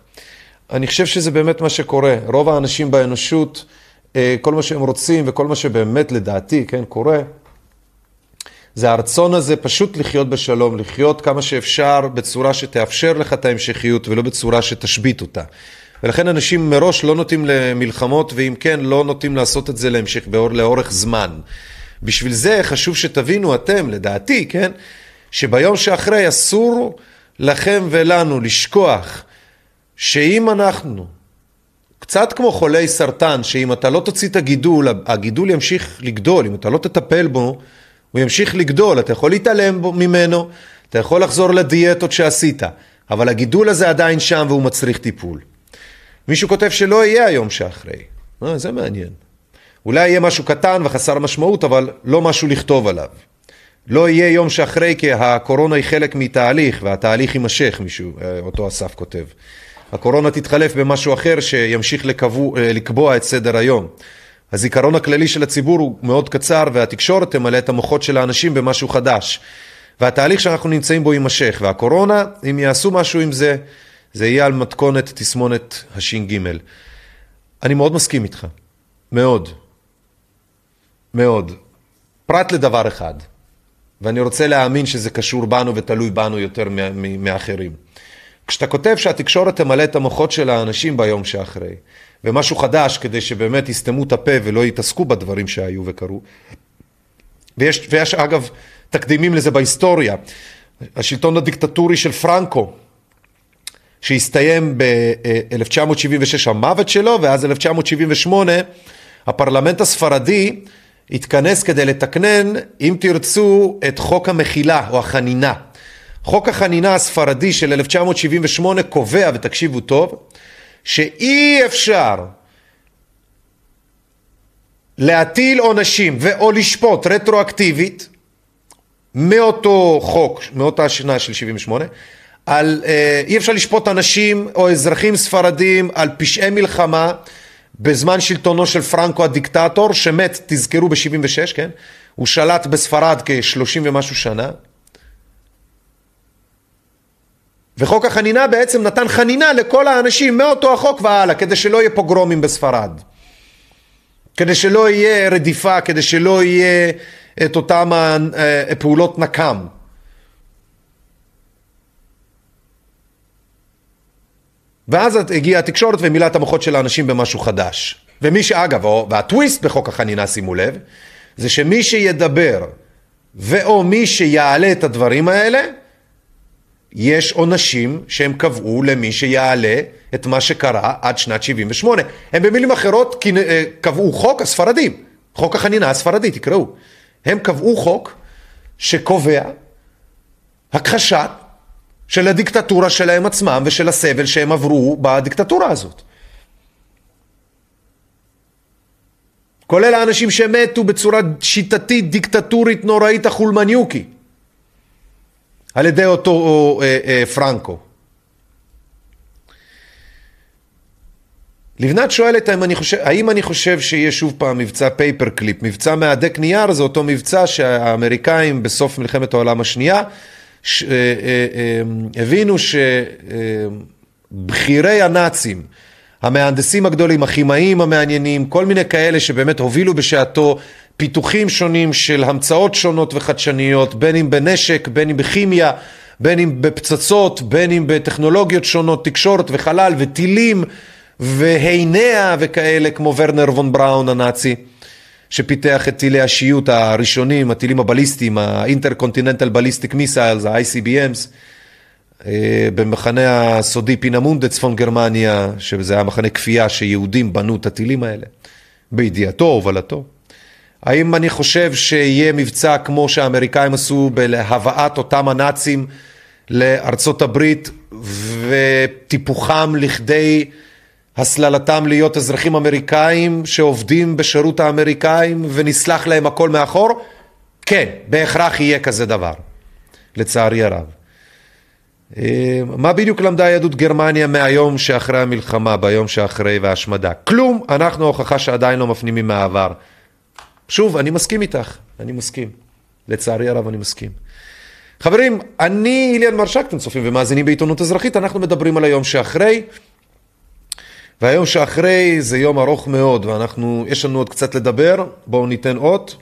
אני חושב שזה באמת מה שקורה. רוב האנשים באנושות, אה, כל מה שהם רוצים וכל מה שבאמת לדעתי, כן, קורה, זה הרצון הזה פשוט לחיות בשלום, לחיות כמה שאפשר בצורה שתאפשר לך את ההמשכיות ולא בצורה שתשבית אותה. ולכן אנשים מראש לא נוטים למלחמות, ואם כן, לא נוטים לעשות את זה להמשך, לאורך זמן. בשביל זה חשוב שתבינו אתם, לדעתי, כן, שביום שאחרי אסור לכם ולנו לשכוח שאם אנחנו, קצת כמו חולי סרטן, שאם אתה לא תוציא את הגידול, הגידול ימשיך לגדול, אם אתה לא תטפל בו, הוא ימשיך לגדול, אתה יכול להתעלם בו, ממנו, אתה יכול לחזור לדיאטות שעשית, אבל הגידול הזה עדיין שם והוא מצריך טיפול. מישהו כותב שלא יהיה היום שאחרי. אה, זה מעניין. אולי יהיה משהו קטן וחסר משמעות, אבל לא משהו לכתוב עליו. לא יהיה יום שאחרי כי הקורונה היא חלק מתהליך והתהליך יימשך, מישהו, אה, אותו אסף כותב. הקורונה תתחלף במשהו אחר שימשיך לקבוע, אה, לקבוע את סדר היום. הזיכרון הכללי של הציבור הוא מאוד קצר והתקשורת תמלא את המוחות של האנשים במשהו חדש. והתהליך שאנחנו נמצאים בו יימשך, והקורונה, אם יעשו משהו עם זה, זה יהיה על מתכונת תסמונת הש"ג. אני מאוד מסכים איתך, מאוד. מאוד. פרט לדבר אחד, ואני רוצה להאמין שזה קשור בנו ותלוי בנו יותר מאחרים. כשאתה כותב שהתקשורת תמלא את המוחות של האנשים ביום שאחרי, ומשהו חדש כדי שבאמת יסתמו את הפה ולא יתעסקו בדברים שהיו וקרו, ויש, ויש אגב תקדימים לזה בהיסטוריה, השלטון הדיקטטורי של פרנקו, שהסתיים ב-1976 המוות שלו, ואז 1978 הפרלמנט הספרדי התכנס כדי לתקנן, אם תרצו, את חוק המחילה או החנינה. חוק החנינה הספרדי של 1978 קובע, ותקשיבו טוב, שאי אפשר להטיל עונשים ואו לשפוט רטרואקטיבית מאותו חוק, מאותה שנה של 78, על, אה, אי אפשר לשפוט אנשים או אזרחים ספרדים על פשעי מלחמה בזמן שלטונו של פרנקו הדיקטטור, שמת, תזכרו, ב-76, כן? הוא שלט בספרד כ-30 ומשהו שנה. וחוק החנינה בעצם נתן חנינה לכל האנשים מאותו החוק והלאה, כדי שלא יהיה פוגרומים בספרד. כדי שלא יהיה רדיפה, כדי שלא יהיה את אותם אה, פעולות נקם. ואז הגיעה התקשורת ומילאה את המוחות של האנשים במשהו חדש. ומי שאגב, והטוויסט בחוק החנינה, שימו לב, זה שמי שידבר ואו מי שיעלה את הדברים האלה, יש עונשים שהם קבעו למי שיעלה את מה שקרה עד שנת 78. הם במילים אחרות אה, קבעו חוק הספרדים, חוק החנינה הספרדי, תקראו. הם קבעו חוק שקובע הכחשת של הדיקטטורה שלהם עצמם ושל הסבל שהם עברו בדיקטטורה הזאת. כולל האנשים שמתו בצורה שיטתית, דיקטטורית, נוראית, החולמניוקי, על ידי אותו או, אה, אה, פרנקו. לבנת שואלת האם אני, חושב, האם אני חושב שיהיה שוב פעם מבצע paper clip, מבצע מהדק נייר זה אותו מבצע שהאמריקאים בסוף מלחמת העולם השנייה ש, אה, אה, אה, הבינו שבכירי הנאצים, המהנדסים הגדולים, הכימאים המעניינים, כל מיני כאלה שבאמת הובילו בשעתו פיתוחים שונים של המצאות שונות וחדשניות, בין אם בנשק, בין אם בכימיה, בין אם בפצצות, בין אם בטכנולוגיות שונות, תקשורת וחלל וטילים והינע וכאלה, כמו ורנר וון בראון הנאצי, שפיתח את טילי השיוט הראשונים, הטילים הבליסטיים, האינטרקונטיננטל בליסטיק מיסיילס, ה-ICBMs. אה, במחנה הסודי פינמונדה, צפון גרמניה, שזה היה מחנה כפייה שיהודים בנו את הטילים האלה, בידיעתו, הובלתו. האם אני חושב שיהיה מבצע כמו שהאמריקאים עשו בהבאת אותם הנאצים לארצות הברית וטיפוחם לכדי הסללתם להיות אזרחים אמריקאים שעובדים בשירות האמריקאים ונסלח להם הכל מאחור? כן, בהכרח יהיה כזה דבר, לצערי הרב. אה, מה בדיוק למדה יהדות גרמניה מהיום שאחרי המלחמה, ביום שאחרי וההשמדה? כלום, אנחנו הוכחה שעדיין לא מפנימים מהעבר. שוב, אני מסכים איתך, אני מסכים. לצערי הרב אני מסכים. חברים, אני איליאן מרשק, אתם צופים ומאזינים בעיתונות אזרחית, אנחנו מדברים על היום שאחרי, והיום שאחרי זה יום ארוך מאוד, ואנחנו, יש לנו עוד קצת לדבר, בואו ניתן אות.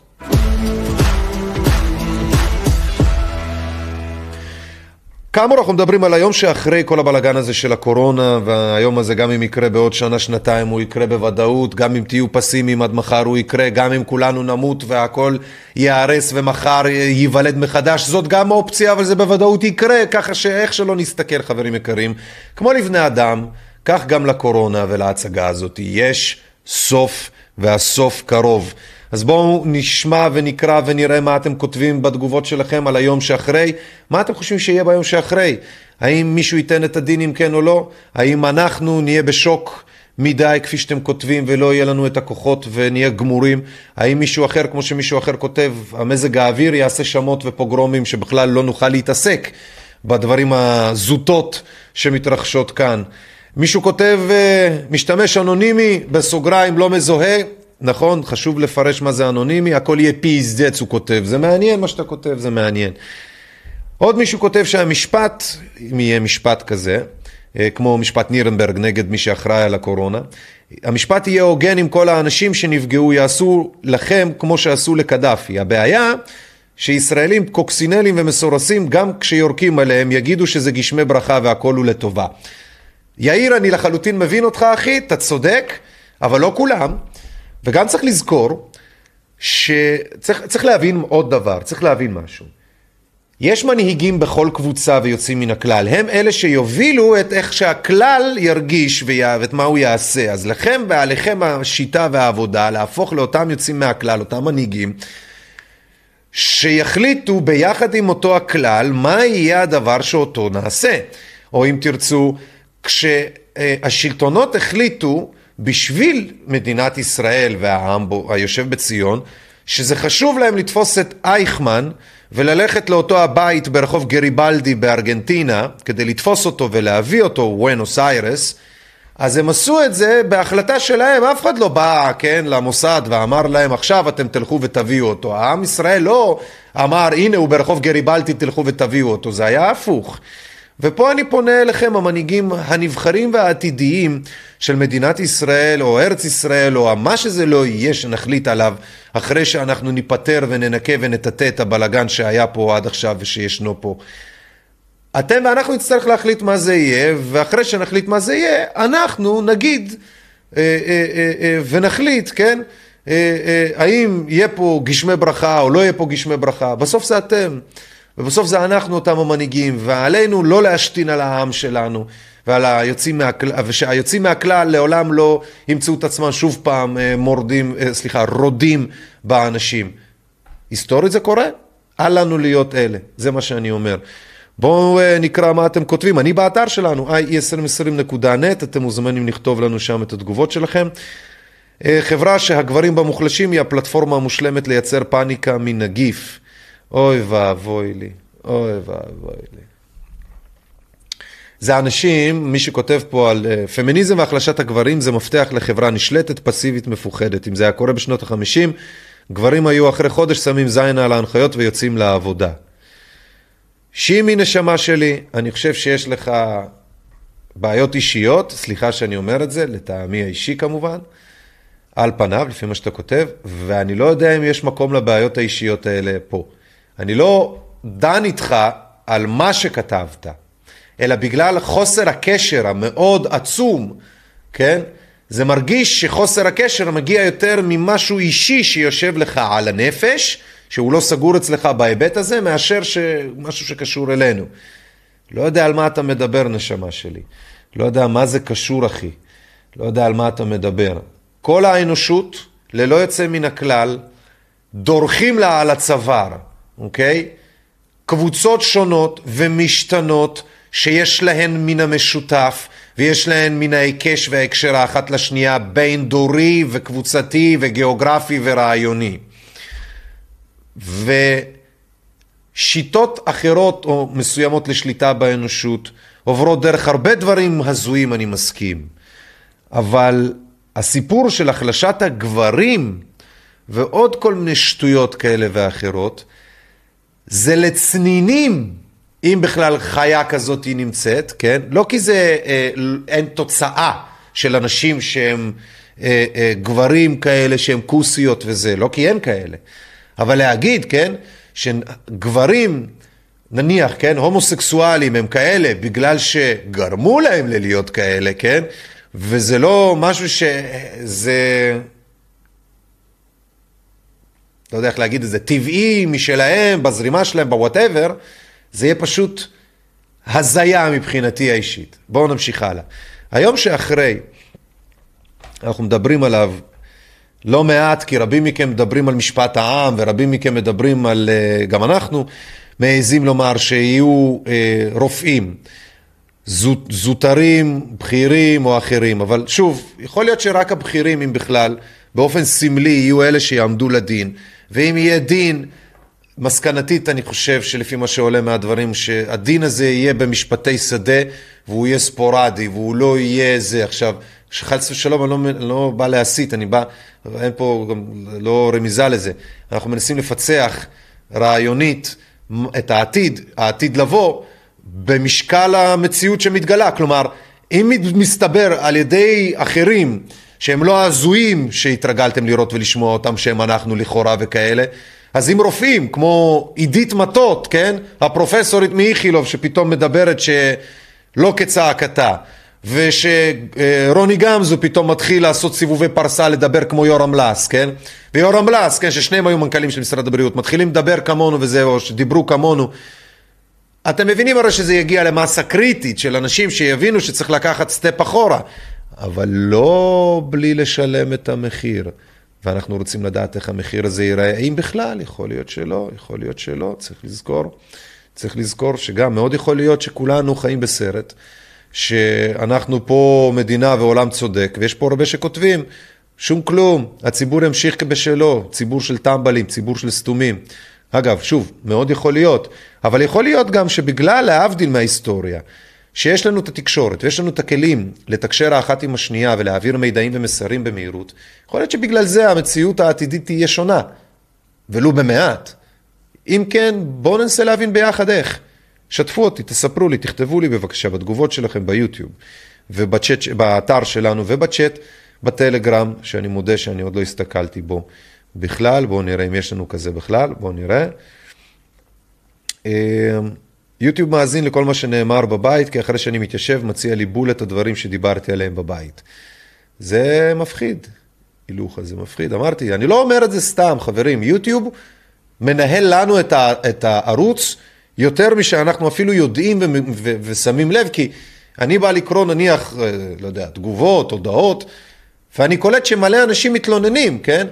כאמור, אנחנו מדברים על היום שאחרי כל הבלגן הזה של הקורונה, והיום הזה גם אם יקרה בעוד שנה, שנתיים, הוא יקרה בוודאות, גם אם תהיו פסימיים עד מחר הוא יקרה, גם אם כולנו נמות והכל ייהרס ומחר ייוולד מחדש, זאת גם אופציה, אבל זה בוודאות יקרה, ככה שאיך שלא נסתכל, חברים יקרים, כמו לבני אדם, כך גם לקורונה ולהצגה הזאת, יש סוף והסוף קרוב. אז בואו נשמע ונקרא ונראה מה אתם כותבים בתגובות שלכם על היום שאחרי. מה אתם חושבים שיהיה ביום שאחרי? האם מישהו ייתן את הדין אם כן או לא? האם אנחנו נהיה בשוק מדי כפי שאתם כותבים ולא יהיה לנו את הכוחות ונהיה גמורים? האם מישהו אחר, כמו שמישהו אחר כותב, המזג האוויר יעשה שמות ופוגרומים שבכלל לא נוכל להתעסק בדברים הזוטות שמתרחשות כאן? מישהו כותב אה, משתמש אנונימי בסוגריים לא מזוהה נכון? חשוב לפרש מה זה אנונימי, הכל יהיה פיזדץ, הוא כותב. זה מעניין מה שאתה כותב, זה מעניין. עוד מישהו כותב שהמשפט, אם יהיה משפט כזה, אה, כמו משפט נירנברג נגד מי שאחראי על הקורונה, המשפט יהיה הוגן עם כל האנשים שנפגעו, יעשו לכם כמו שעשו לקדאפי. הבעיה שישראלים קוקסינלים ומסורסים, גם כשיורקים עליהם, יגידו שזה גשמי ברכה והכל הוא לטובה. יאיר, אני לחלוטין מבין אותך אחי, אתה צודק, אבל לא כולם. וגם צריך לזכור שצריך להבין עוד דבר, צריך להבין משהו. יש מנהיגים בכל קבוצה ויוצאים מן הכלל, הם אלה שיובילו את איך שהכלל ירגיש ואת מה הוא יעשה. אז לכם ועליכם השיטה והעבודה להפוך לאותם יוצאים מהכלל, אותם מנהיגים, שיחליטו ביחד עם אותו הכלל מה יהיה הדבר שאותו נעשה. או אם תרצו, כשהשלטונות החליטו בשביל מדינת ישראל והעם בו, היושב בציון, שזה חשוב להם לתפוס את אייכמן וללכת לאותו הבית ברחוב גריבלדי בארגנטינה כדי לתפוס אותו ולהביא אותו, וונוס איירס, אז הם עשו את זה בהחלטה שלהם, אף אחד לא בא, כן, למוסד ואמר להם עכשיו אתם תלכו ותביאו אותו. העם ישראל לא אמר הנה הוא ברחוב גריבלדי תלכו ותביאו אותו, זה היה הפוך. ופה אני פונה אליכם, המנהיגים הנבחרים והעתידיים של מדינת ישראל, או ארץ ישראל, או מה שזה לא יהיה שנחליט עליו, אחרי שאנחנו ניפטר וננקה ונטאטא את הבלגן שהיה פה עד עכשיו ושישנו פה. אתם ואנחנו נצטרך להחליט מה זה יהיה, ואחרי שנחליט מה זה יהיה, אנחנו נגיד אה, אה, אה, ונחליט, כן? האם יהיה פה גשמי ברכה או לא יהיה פה גשמי ברכה. בסוף זה אתם. ובסוף זה אנחנו אותם המנהיגים, ועלינו לא להשתין על העם שלנו ועל היוצאים מהכלל, ושהיוצאים מהכלל לעולם לא ימצאו את עצמם שוב פעם אה, מורדים, אה, סליחה, רודים באנשים. היסטורית זה קורה? אל לנו להיות אלה, זה מה שאני אומר. בואו אה, נקרא מה אתם כותבים. אני באתר שלנו, i2020.net, אתם מוזמנים לכתוב לנו שם את התגובות שלכם. חברה שהגברים בה מוחלשים היא הפלטפורמה המושלמת לייצר פאניקה מנגיף. אוי ואבוי לי, אוי ואבוי לי. זה אנשים, מי שכותב פה על uh, פמיניזם והחלשת הגברים זה מפתח לחברה נשלטת, פסיבית, מפוחדת. אם זה היה קורה בשנות החמישים, גברים היו אחרי חודש שמים זין על ההנחיות ויוצאים לעבודה. שימי נשמה שלי, אני חושב שיש לך בעיות אישיות, סליחה שאני אומר את זה, לטעמי האישי כמובן, על פניו, לפי מה שאתה כותב, ואני לא יודע אם יש מקום לבעיות האישיות האלה פה. אני לא דן איתך על מה שכתבת, אלא בגלל חוסר הקשר המאוד עצום, כן? זה מרגיש שחוסר הקשר מגיע יותר ממשהו אישי שיושב לך על הנפש, שהוא לא סגור אצלך בהיבט הזה, מאשר משהו שקשור אלינו. לא יודע על מה אתה מדבר, נשמה שלי. לא יודע מה זה קשור, אחי. לא יודע על מה אתה מדבר. כל האנושות, ללא יוצא מן הכלל, דורכים לה על הצוואר, אוקיי? קבוצות שונות ומשתנות שיש להן מן המשותף ויש להן מן ההיקש וההקשר האחת לשנייה בין דורי וקבוצתי וגיאוגרפי ורעיוני. ושיטות אחרות או מסוימות לשליטה באנושות עוברות דרך הרבה דברים הזויים, אני מסכים. אבל הסיפור של החלשת הגברים ועוד כל מיני שטויות כאלה ואחרות, זה לצנינים, אם בכלל חיה כזאת היא נמצאת, כן? לא כי זה אה, אין תוצאה של אנשים שהם אה, אה, גברים כאלה שהם כוסיות וזה, לא כי אין כאלה. אבל להגיד, כן, שגברים, נניח, כן, הומוסקסואלים הם כאלה בגלל שגרמו להם ללהיות כאלה, כן? וזה לא משהו שזה... לא יודע איך להגיד את זה, טבעי משלהם, בזרימה שלהם, בוואטאבר, זה יהיה פשוט הזיה מבחינתי האישית. בואו נמשיך הלאה. היום שאחרי, אנחנו מדברים עליו לא מעט, כי רבים מכם מדברים על משפט העם, ורבים מכם מדברים על, אה, גם אנחנו מעזים לומר שיהיו אה, רופאים. זוטרים, בכירים או אחרים, אבל שוב, יכול להיות שרק הבכירים, אם בכלל, באופן סמלי יהיו אלה שיעמדו לדין, ואם יהיה דין, מסקנתית אני חושב שלפי מה שעולה מהדברים, שהדין הזה יהיה במשפטי שדה, והוא יהיה ספורדי, והוא לא יהיה זה. עכשיו, חס ושלום, אני לא, לא בא להסית, אני בא, אין פה גם לא רמיזה לזה. אנחנו מנסים לפצח רעיונית את העתיד, העתיד לבוא, במשקל המציאות שמתגלה. כלומר, אם מסתבר על ידי אחרים שהם לא ההזויים שהתרגלתם לראות ולשמוע אותם, שהם אנחנו לכאורה וכאלה, אז אם רופאים, כמו עידית מטות, כן? הפרופסורית מאיכילוב שפתאום מדברת שלא כצעקתה, ושרוני גמזו פתאום מתחיל לעשות סיבובי פרסה לדבר כמו יורם לס, כן? ויורם לס, כן, ששניהם היו מנכ"לים של משרד הבריאות, מתחילים לדבר כמונו וזהו, שדיברו כמונו. אתם מבינים הרי שזה יגיע למסה קריטית של אנשים שיבינו שצריך לקחת סטפ אחורה, אבל לא בלי לשלם את המחיר. ואנחנו רוצים לדעת איך המחיר הזה ייראה, אם בכלל, יכול להיות שלא, יכול להיות שלא, צריך לזכור. צריך לזכור שגם מאוד יכול להיות שכולנו חיים בסרט, שאנחנו פה מדינה ועולם צודק, ויש פה הרבה שכותבים, שום כלום, הציבור ימשיך בשלו, ציבור של טמבלים, ציבור של סתומים. אגב, שוב, מאוד יכול להיות, אבל יכול להיות גם שבגלל, להבדיל מההיסטוריה, שיש לנו את התקשורת ויש לנו את הכלים לתקשר האחת עם השנייה ולהעביר מידעים ומסרים במהירות, יכול להיות שבגלל זה המציאות העתידית תהיה שונה, ולו במעט. אם כן, בואו ננסה להבין ביחד איך. שתפו אותי, תספרו לי, תכתבו לי בבקשה בתגובות שלכם ביוטיוב ובצ'אט, באתר שלנו ובצ'אט בטלגרם, שאני מודה שאני עוד לא הסתכלתי בו בכלל, בואו נראה אם יש לנו כזה בכלל, בואו נראה. יוטיוב מאזין לכל מה שנאמר בבית, כי אחרי שאני מתיישב מציע לי בול את הדברים שדיברתי עליהם בבית. זה מפחיד, הילוך הזה מפחיד. אמרתי, אני לא אומר את זה סתם, חברים, יוטיוב מנהל לנו את, ה, את הערוץ יותר משאנחנו אפילו יודעים ו, ו, ושמים לב, כי אני בא לקרוא נניח, אה, לא יודע, תגובות, הודעות, ואני קולט שמלא אנשים מתלוננים, כן?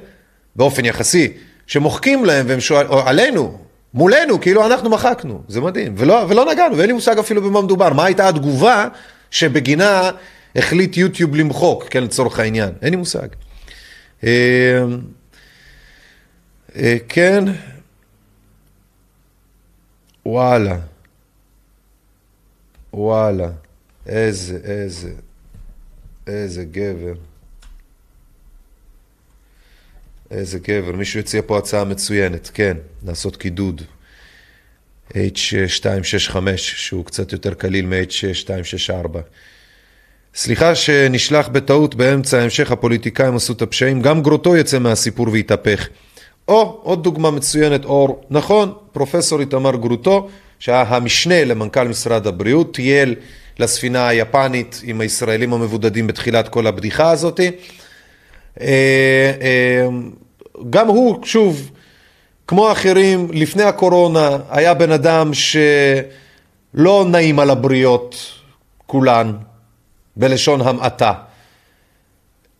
באופן יחסי, שמוחקים להם והם שואלים, עלינו, מולנו, כאילו אנחנו מחקנו, זה מדהים, ולא, ולא נגענו, ואין לי מושג אפילו במה מדובר, מה הייתה התגובה שבגינה החליט יוטיוב למחוק, כן, לצורך העניין, אין לי מושג. אה, אה, כן, וואלה, וואלה, איזה, איזה, איזה גבר. איזה גבר, מישהו הציע פה הצעה מצוינת, כן, לעשות קידוד. H265, שהוא קצת יותר קליל מ-H264. סליחה שנשלח בטעות באמצע המשך הפוליטיקאים עשו את הפשעים, גם גרוטו יצא מהסיפור והתהפך. או, עוד דוגמה מצוינת, אור, נכון, פרופסור איתמר גרוטו, שהיה המשנה למנכ"ל משרד הבריאות, טייל לספינה היפנית עם הישראלים המבודדים בתחילת כל הבדיחה הזאת. גם הוא, שוב, כמו אחרים, לפני הקורונה היה בן אדם שלא נעים על הבריות כולן, בלשון המעטה.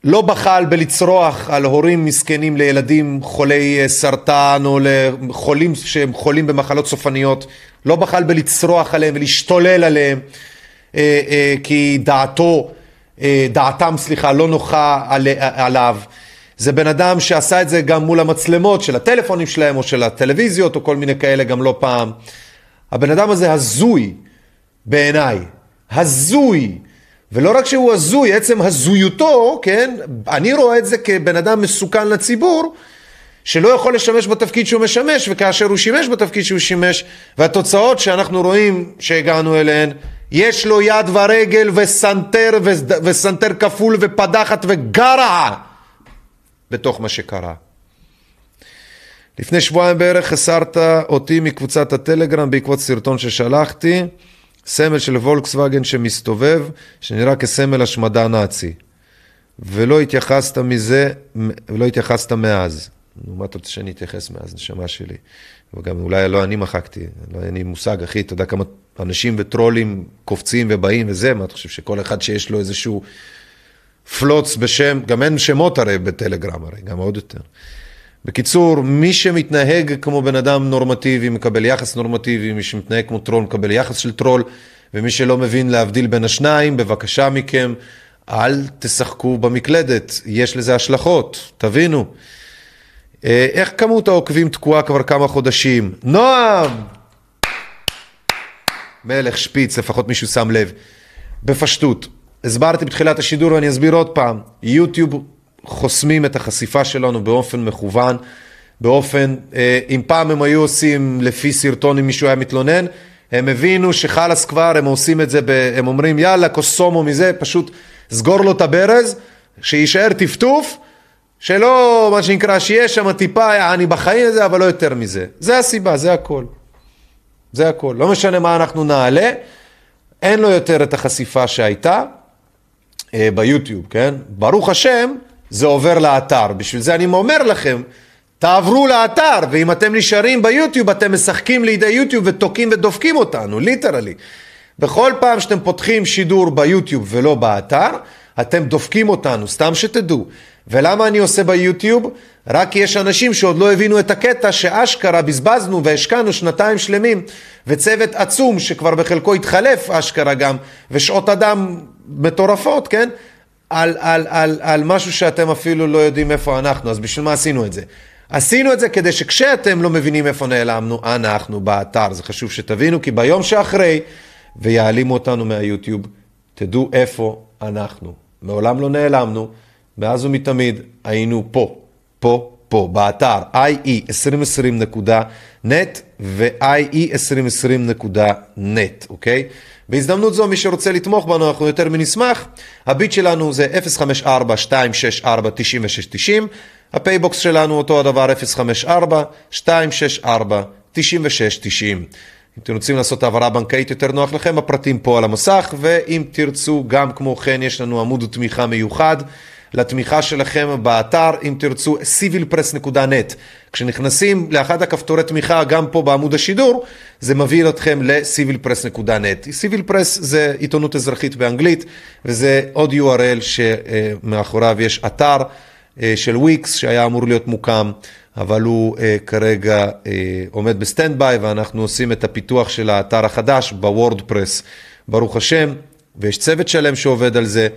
לא בחל בלצרוח על הורים מסכנים לילדים חולי סרטן או לחולים שהם חולים במחלות סופניות, לא בחל בלצרוח עליהם ולהשתולל עליהם אה, אה, כי דעתו, אה, דעתם, סליחה, לא נוחה על, עליו. זה בן אדם שעשה את זה גם מול המצלמות של הטלפונים שלהם או של הטלוויזיות או כל מיני כאלה גם לא פעם. הבן אדם הזה הזוי בעיניי, הזוי. ולא רק שהוא הזוי, עצם הזויותו, כן, אני רואה את זה כבן אדם מסוכן לציבור, שלא יכול לשמש בתפקיד שהוא משמש, וכאשר הוא שימש בתפקיד שהוא שימש, והתוצאות שאנחנו רואים שהגענו אליהן, יש לו יד ורגל וסנטר וסנטר כפול ופדחת וגרע בתוך מה שקרה. לפני שבועיים בערך הסרת אותי מקבוצת הטלגרם בעקבות סרטון ששלחתי. סמל של וולקסווגן שמסתובב, שנראה כסמל השמדה נאצי. ולא התייחסת מזה, ולא התייחסת מאז. נו, מה אתה רוצה שאני אתייחס מאז, נשמה שלי? וגם אולי לא אני מחקתי, לא אין לי מושג, אחי, אתה יודע כמה אנשים וטרולים קופצים ובאים וזה, מה אתה חושב שכל אחד שיש לו איזשהו פלוץ בשם, גם אין שמות הרי בטלגרם הרי, גם עוד יותר. בקיצור, מי שמתנהג כמו בן אדם נורמטיבי מקבל יחס נורמטיבי, מי שמתנהג כמו טרול מקבל יחס של טרול, ומי שלא מבין להבדיל בין השניים, בבקשה מכם, אל תשחקו במקלדת, יש לזה השלכות, תבינו. אה, איך כמות העוקבים תקועה כבר כמה חודשים? נועם! מלך שפיץ, לפחות מישהו שם לב. בפשטות, הסברתי בתחילת השידור ואני אסביר עוד פעם, יוטיוב חוסמים את החשיפה שלנו באופן מכוון, באופן, אה, אם פעם הם היו עושים לפי סרטון אם מישהו היה מתלונן, הם הבינו שחלאס כבר, הם עושים את זה, ב, הם אומרים יאללה, קוסומו מזה, פשוט סגור לו את הברז, שיישאר טפטוף, שלא, מה שנקרא, שיש שם טיפה, אני בחיים הזה, אבל לא יותר מזה. זה הסיבה, זה הכל. זה הכל. לא משנה מה אנחנו נעלה, אין לו יותר את החשיפה שהייתה אה, ביוטיוב, כן? ברוך השם, זה עובר לאתר. בשביל זה אני אומר לכם, תעברו לאתר, ואם אתם נשארים ביוטיוב, אתם משחקים לידי יוטיוב ותוקעים ודופקים אותנו, ליטרלי. בכל פעם שאתם פותחים שידור ביוטיוב ולא באתר, אתם דופקים אותנו, סתם שתדעו. ולמה אני עושה ביוטיוב? רק כי יש אנשים שעוד לא הבינו את הקטע שאשכרה בזבזנו והשקענו שנתיים שלמים וצוות עצום שכבר בחלקו התחלף אשכרה גם ושעות אדם מטורפות, כן? על, על, על, על משהו שאתם אפילו לא יודעים איפה אנחנו, אז בשביל מה עשינו את זה? עשינו את זה כדי שכשאתם לא מבינים איפה נעלמנו, אנחנו באתר, זה חשוב שתבינו, כי ביום שאחרי, ויעלימו אותנו מהיוטיוב, תדעו איפה אנחנו. מעולם לא נעלמנו, מאז ומתמיד היינו פה, פה, פה, באתר ie2020.net ו-ie2020.net, אוקיי? בהזדמנות זו, מי שרוצה לתמוך בנו, אנחנו יותר מנשמח. הביט שלנו זה 054-264-9690, הפייבוקס שלנו אותו הדבר 054-264-9690. אם אתם רוצים לעשות העברה בנקאית יותר נוח לכם, הפרטים פה על המסך, ואם תרצו, גם כמו כן, יש לנו עמוד תמיכה מיוחד. לתמיכה שלכם באתר, אם תרצו, civilpress.net. כשנכנסים לאחד הכפתורי תמיכה, גם פה בעמוד השידור, זה מביא אתכם ל-civilpress.net. civilpress זה עיתונות אזרחית באנגלית, וזה עוד URL שמאחוריו יש אתר אה, של וויקס שהיה אמור להיות מוקם. אבל הוא אה, כרגע אה, עומד ב stand by ואנחנו עושים את הפיתוח של האתר החדש ב WordPress, ברוך השם, ויש צוות שלם שעובד על זה,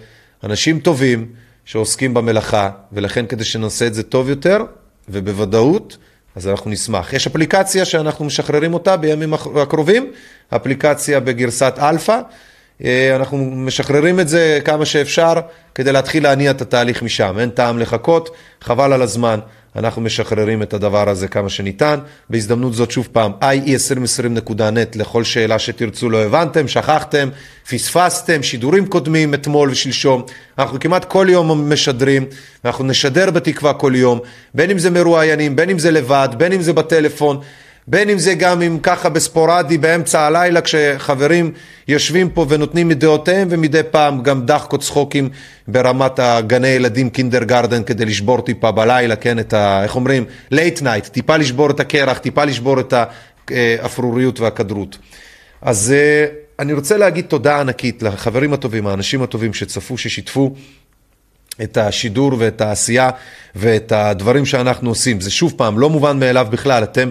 אנשים טובים, שעוסקים במלאכה, ולכן כדי שנעשה את זה טוב יותר ובוודאות, אז אנחנו נשמח. יש אפליקציה שאנחנו משחררים אותה בימים הקרובים, אפליקציה בגרסת אלפא. אה, אנחנו משחררים את זה כמה שאפשר כדי להתחיל להניע את התהליך משם. אין טעם לחכות, חבל על הזמן. אנחנו משחררים את הדבר הזה כמה שניתן. בהזדמנות זאת שוב פעם, ie2020.net לכל שאלה שתרצו לא הבנתם, שכחתם, פספסתם, שידורים קודמים אתמול ושלשום. אנחנו כמעט כל יום משדרים, אנחנו נשדר בתקווה כל יום, בין אם זה מרואיינים, בין אם זה לבד, בין אם זה בטלפון. בין אם זה גם אם ככה בספורדי באמצע הלילה כשחברים יושבים פה ונותנים מדעותיהם ומדי פעם גם דחקות צחוקים ברמת הגני ילדים kindergarten כדי לשבור טיפה בלילה, כן, את ה... איך אומרים? late night, טיפה לשבור את הקרח, טיפה לשבור את האפרוריות והקדרות. אז אה, אני רוצה להגיד תודה ענקית לחברים הטובים, האנשים הטובים שצפו, ששיתפו. את השידור ואת העשייה ואת הדברים שאנחנו עושים. זה שוב פעם, לא מובן מאליו בכלל, אתם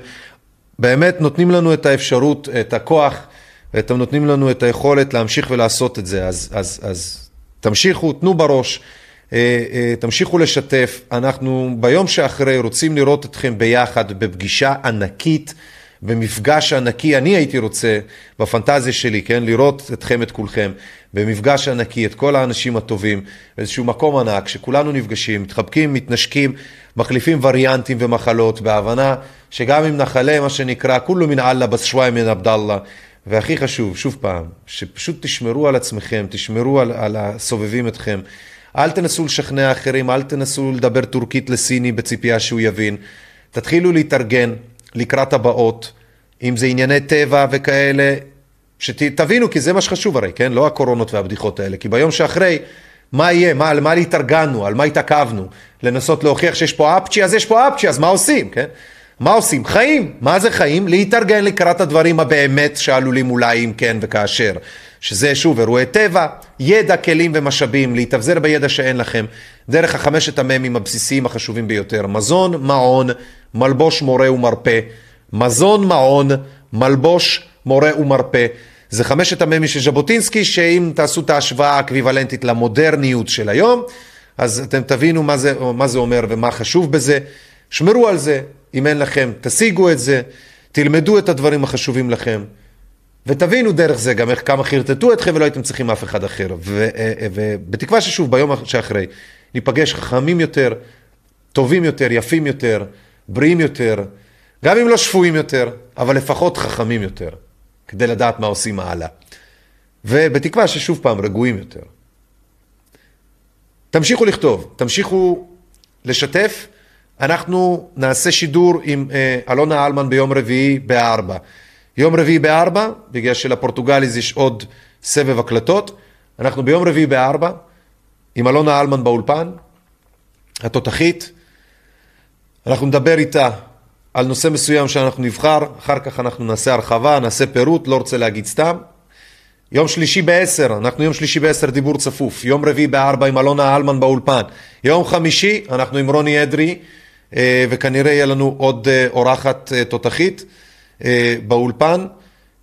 באמת נותנים לנו את האפשרות, את הכוח, ואתם נותנים לנו את היכולת להמשיך ולעשות את זה. אז, אז, אז תמשיכו, תנו בראש, אה, אה, תמשיכו לשתף. אנחנו ביום שאחרי רוצים לראות אתכם ביחד בפגישה ענקית. במפגש ענקי, אני הייתי רוצה, בפנטזיה שלי, כן, לראות אתכם, את כולכם, במפגש ענקי, את כל האנשים הטובים, באיזשהו מקום ענק, שכולנו נפגשים, מתחבקים, מתנשקים, מחליפים וריאנטים ומחלות, בהבנה שגם אם נחלה, מה שנקרא, כולו מן אללה בס שוואי מן עבדאללה. והכי חשוב, שוב פעם, שפשוט תשמרו על עצמכם, תשמרו על, על הסובבים אתכם. אל תנסו לשכנע אחרים, אל תנסו לדבר טורקית לסיני בציפייה שהוא יבין. תתחילו להתארגן לקראת הבאות, אם זה ענייני טבע וכאלה, שתבינו, כי זה מה שחשוב הרי, כן? לא הקורונות והבדיחות האלה, כי ביום שאחרי, מה יהיה? מה, על מה התארגנו? על מה התעכבנו? לנסות להוכיח שיש פה אפצ'י? אז יש פה אפצ'י, אז מה עושים, כן? מה עושים? חיים. מה זה חיים? להתארגן לקראת הדברים הבאמת שעלולים אולי אם כן וכאשר. שזה שוב אירועי טבע, ידע, כלים ומשאבים, להתאבזר בידע שאין לכם, דרך החמשת המ"מים הבסיסיים החשובים ביותר, מזון, מעון, מלבוש, מורה ומרפא, מזון, מעון, מלבוש, מורה ומרפא. זה חמשת המ"מים של ז'בוטינסקי, שאם תעשו את ההשוואה האקוויוולנטית למודרניות של היום, אז אתם תבינו מה זה, מה זה אומר ומה חשוב בזה. שמרו על זה, אם אין לכם, תשיגו את זה, תלמדו את הדברים החשובים לכם. ותבינו דרך זה גם איך כמה חרטטו אתכם ולא הייתם צריכים אף אחד אחר. ובתקווה ששוב, ביום שאחרי, ניפגש חכמים יותר, טובים יותר, יפים יותר, בריאים יותר, גם אם לא שפויים יותר, אבל לפחות חכמים יותר, כדי לדעת מה עושים הלאה. ובתקווה ששוב פעם רגועים יותר. תמשיכו לכתוב, תמשיכו לשתף. אנחנו נעשה שידור עם אה, אלונה אלמן ביום רביעי בארבע. יום רביעי בארבע, בגלל שלפורטוגליז יש עוד סבב הקלטות. אנחנו ביום רביעי בארבע, עם אלונה אלמן באולפן, התותחית. אנחנו נדבר איתה על נושא מסוים שאנחנו נבחר, אחר כך אנחנו נעשה הרחבה, נעשה פירוט, לא רוצה להגיד סתם. יום שלישי בעשר, אנחנו יום שלישי בעשר דיבור צפוף, יום רביעי בארבע עם אלונה אלמן באולפן, יום חמישי אנחנו עם רוני אדרי, אה, וכנראה יהיה לנו עוד אה, אורחת אה, תותחית. באולפן,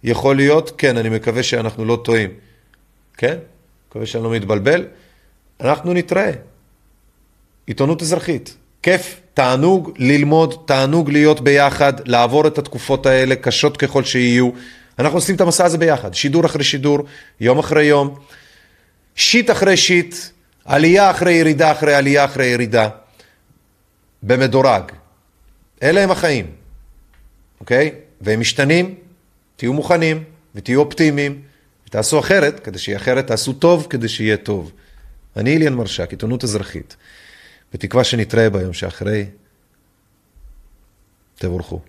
יכול להיות, כן, אני מקווה שאנחנו לא טועים, כן? מקווה שאני לא מתבלבל. אנחנו נתראה. עיתונות אזרחית. כיף, תענוג ללמוד, תענוג להיות ביחד, לעבור את התקופות האלה, קשות ככל שיהיו. אנחנו עושים את המסע הזה ביחד, שידור אחרי שידור, יום אחרי יום, שיט אחרי שיט, עלייה אחרי ירידה אחרי עלייה אחרי ירידה, במדורג. אלה הם החיים, אוקיי? והם משתנים, תהיו מוכנים ותהיו אופטימיים ותעשו אחרת, כדי שיהיה אחרת, תעשו טוב כדי שיהיה טוב. אני איליאן מרשק, עיתונות אזרחית, בתקווה שנתראה ביום שאחרי. תבורכו.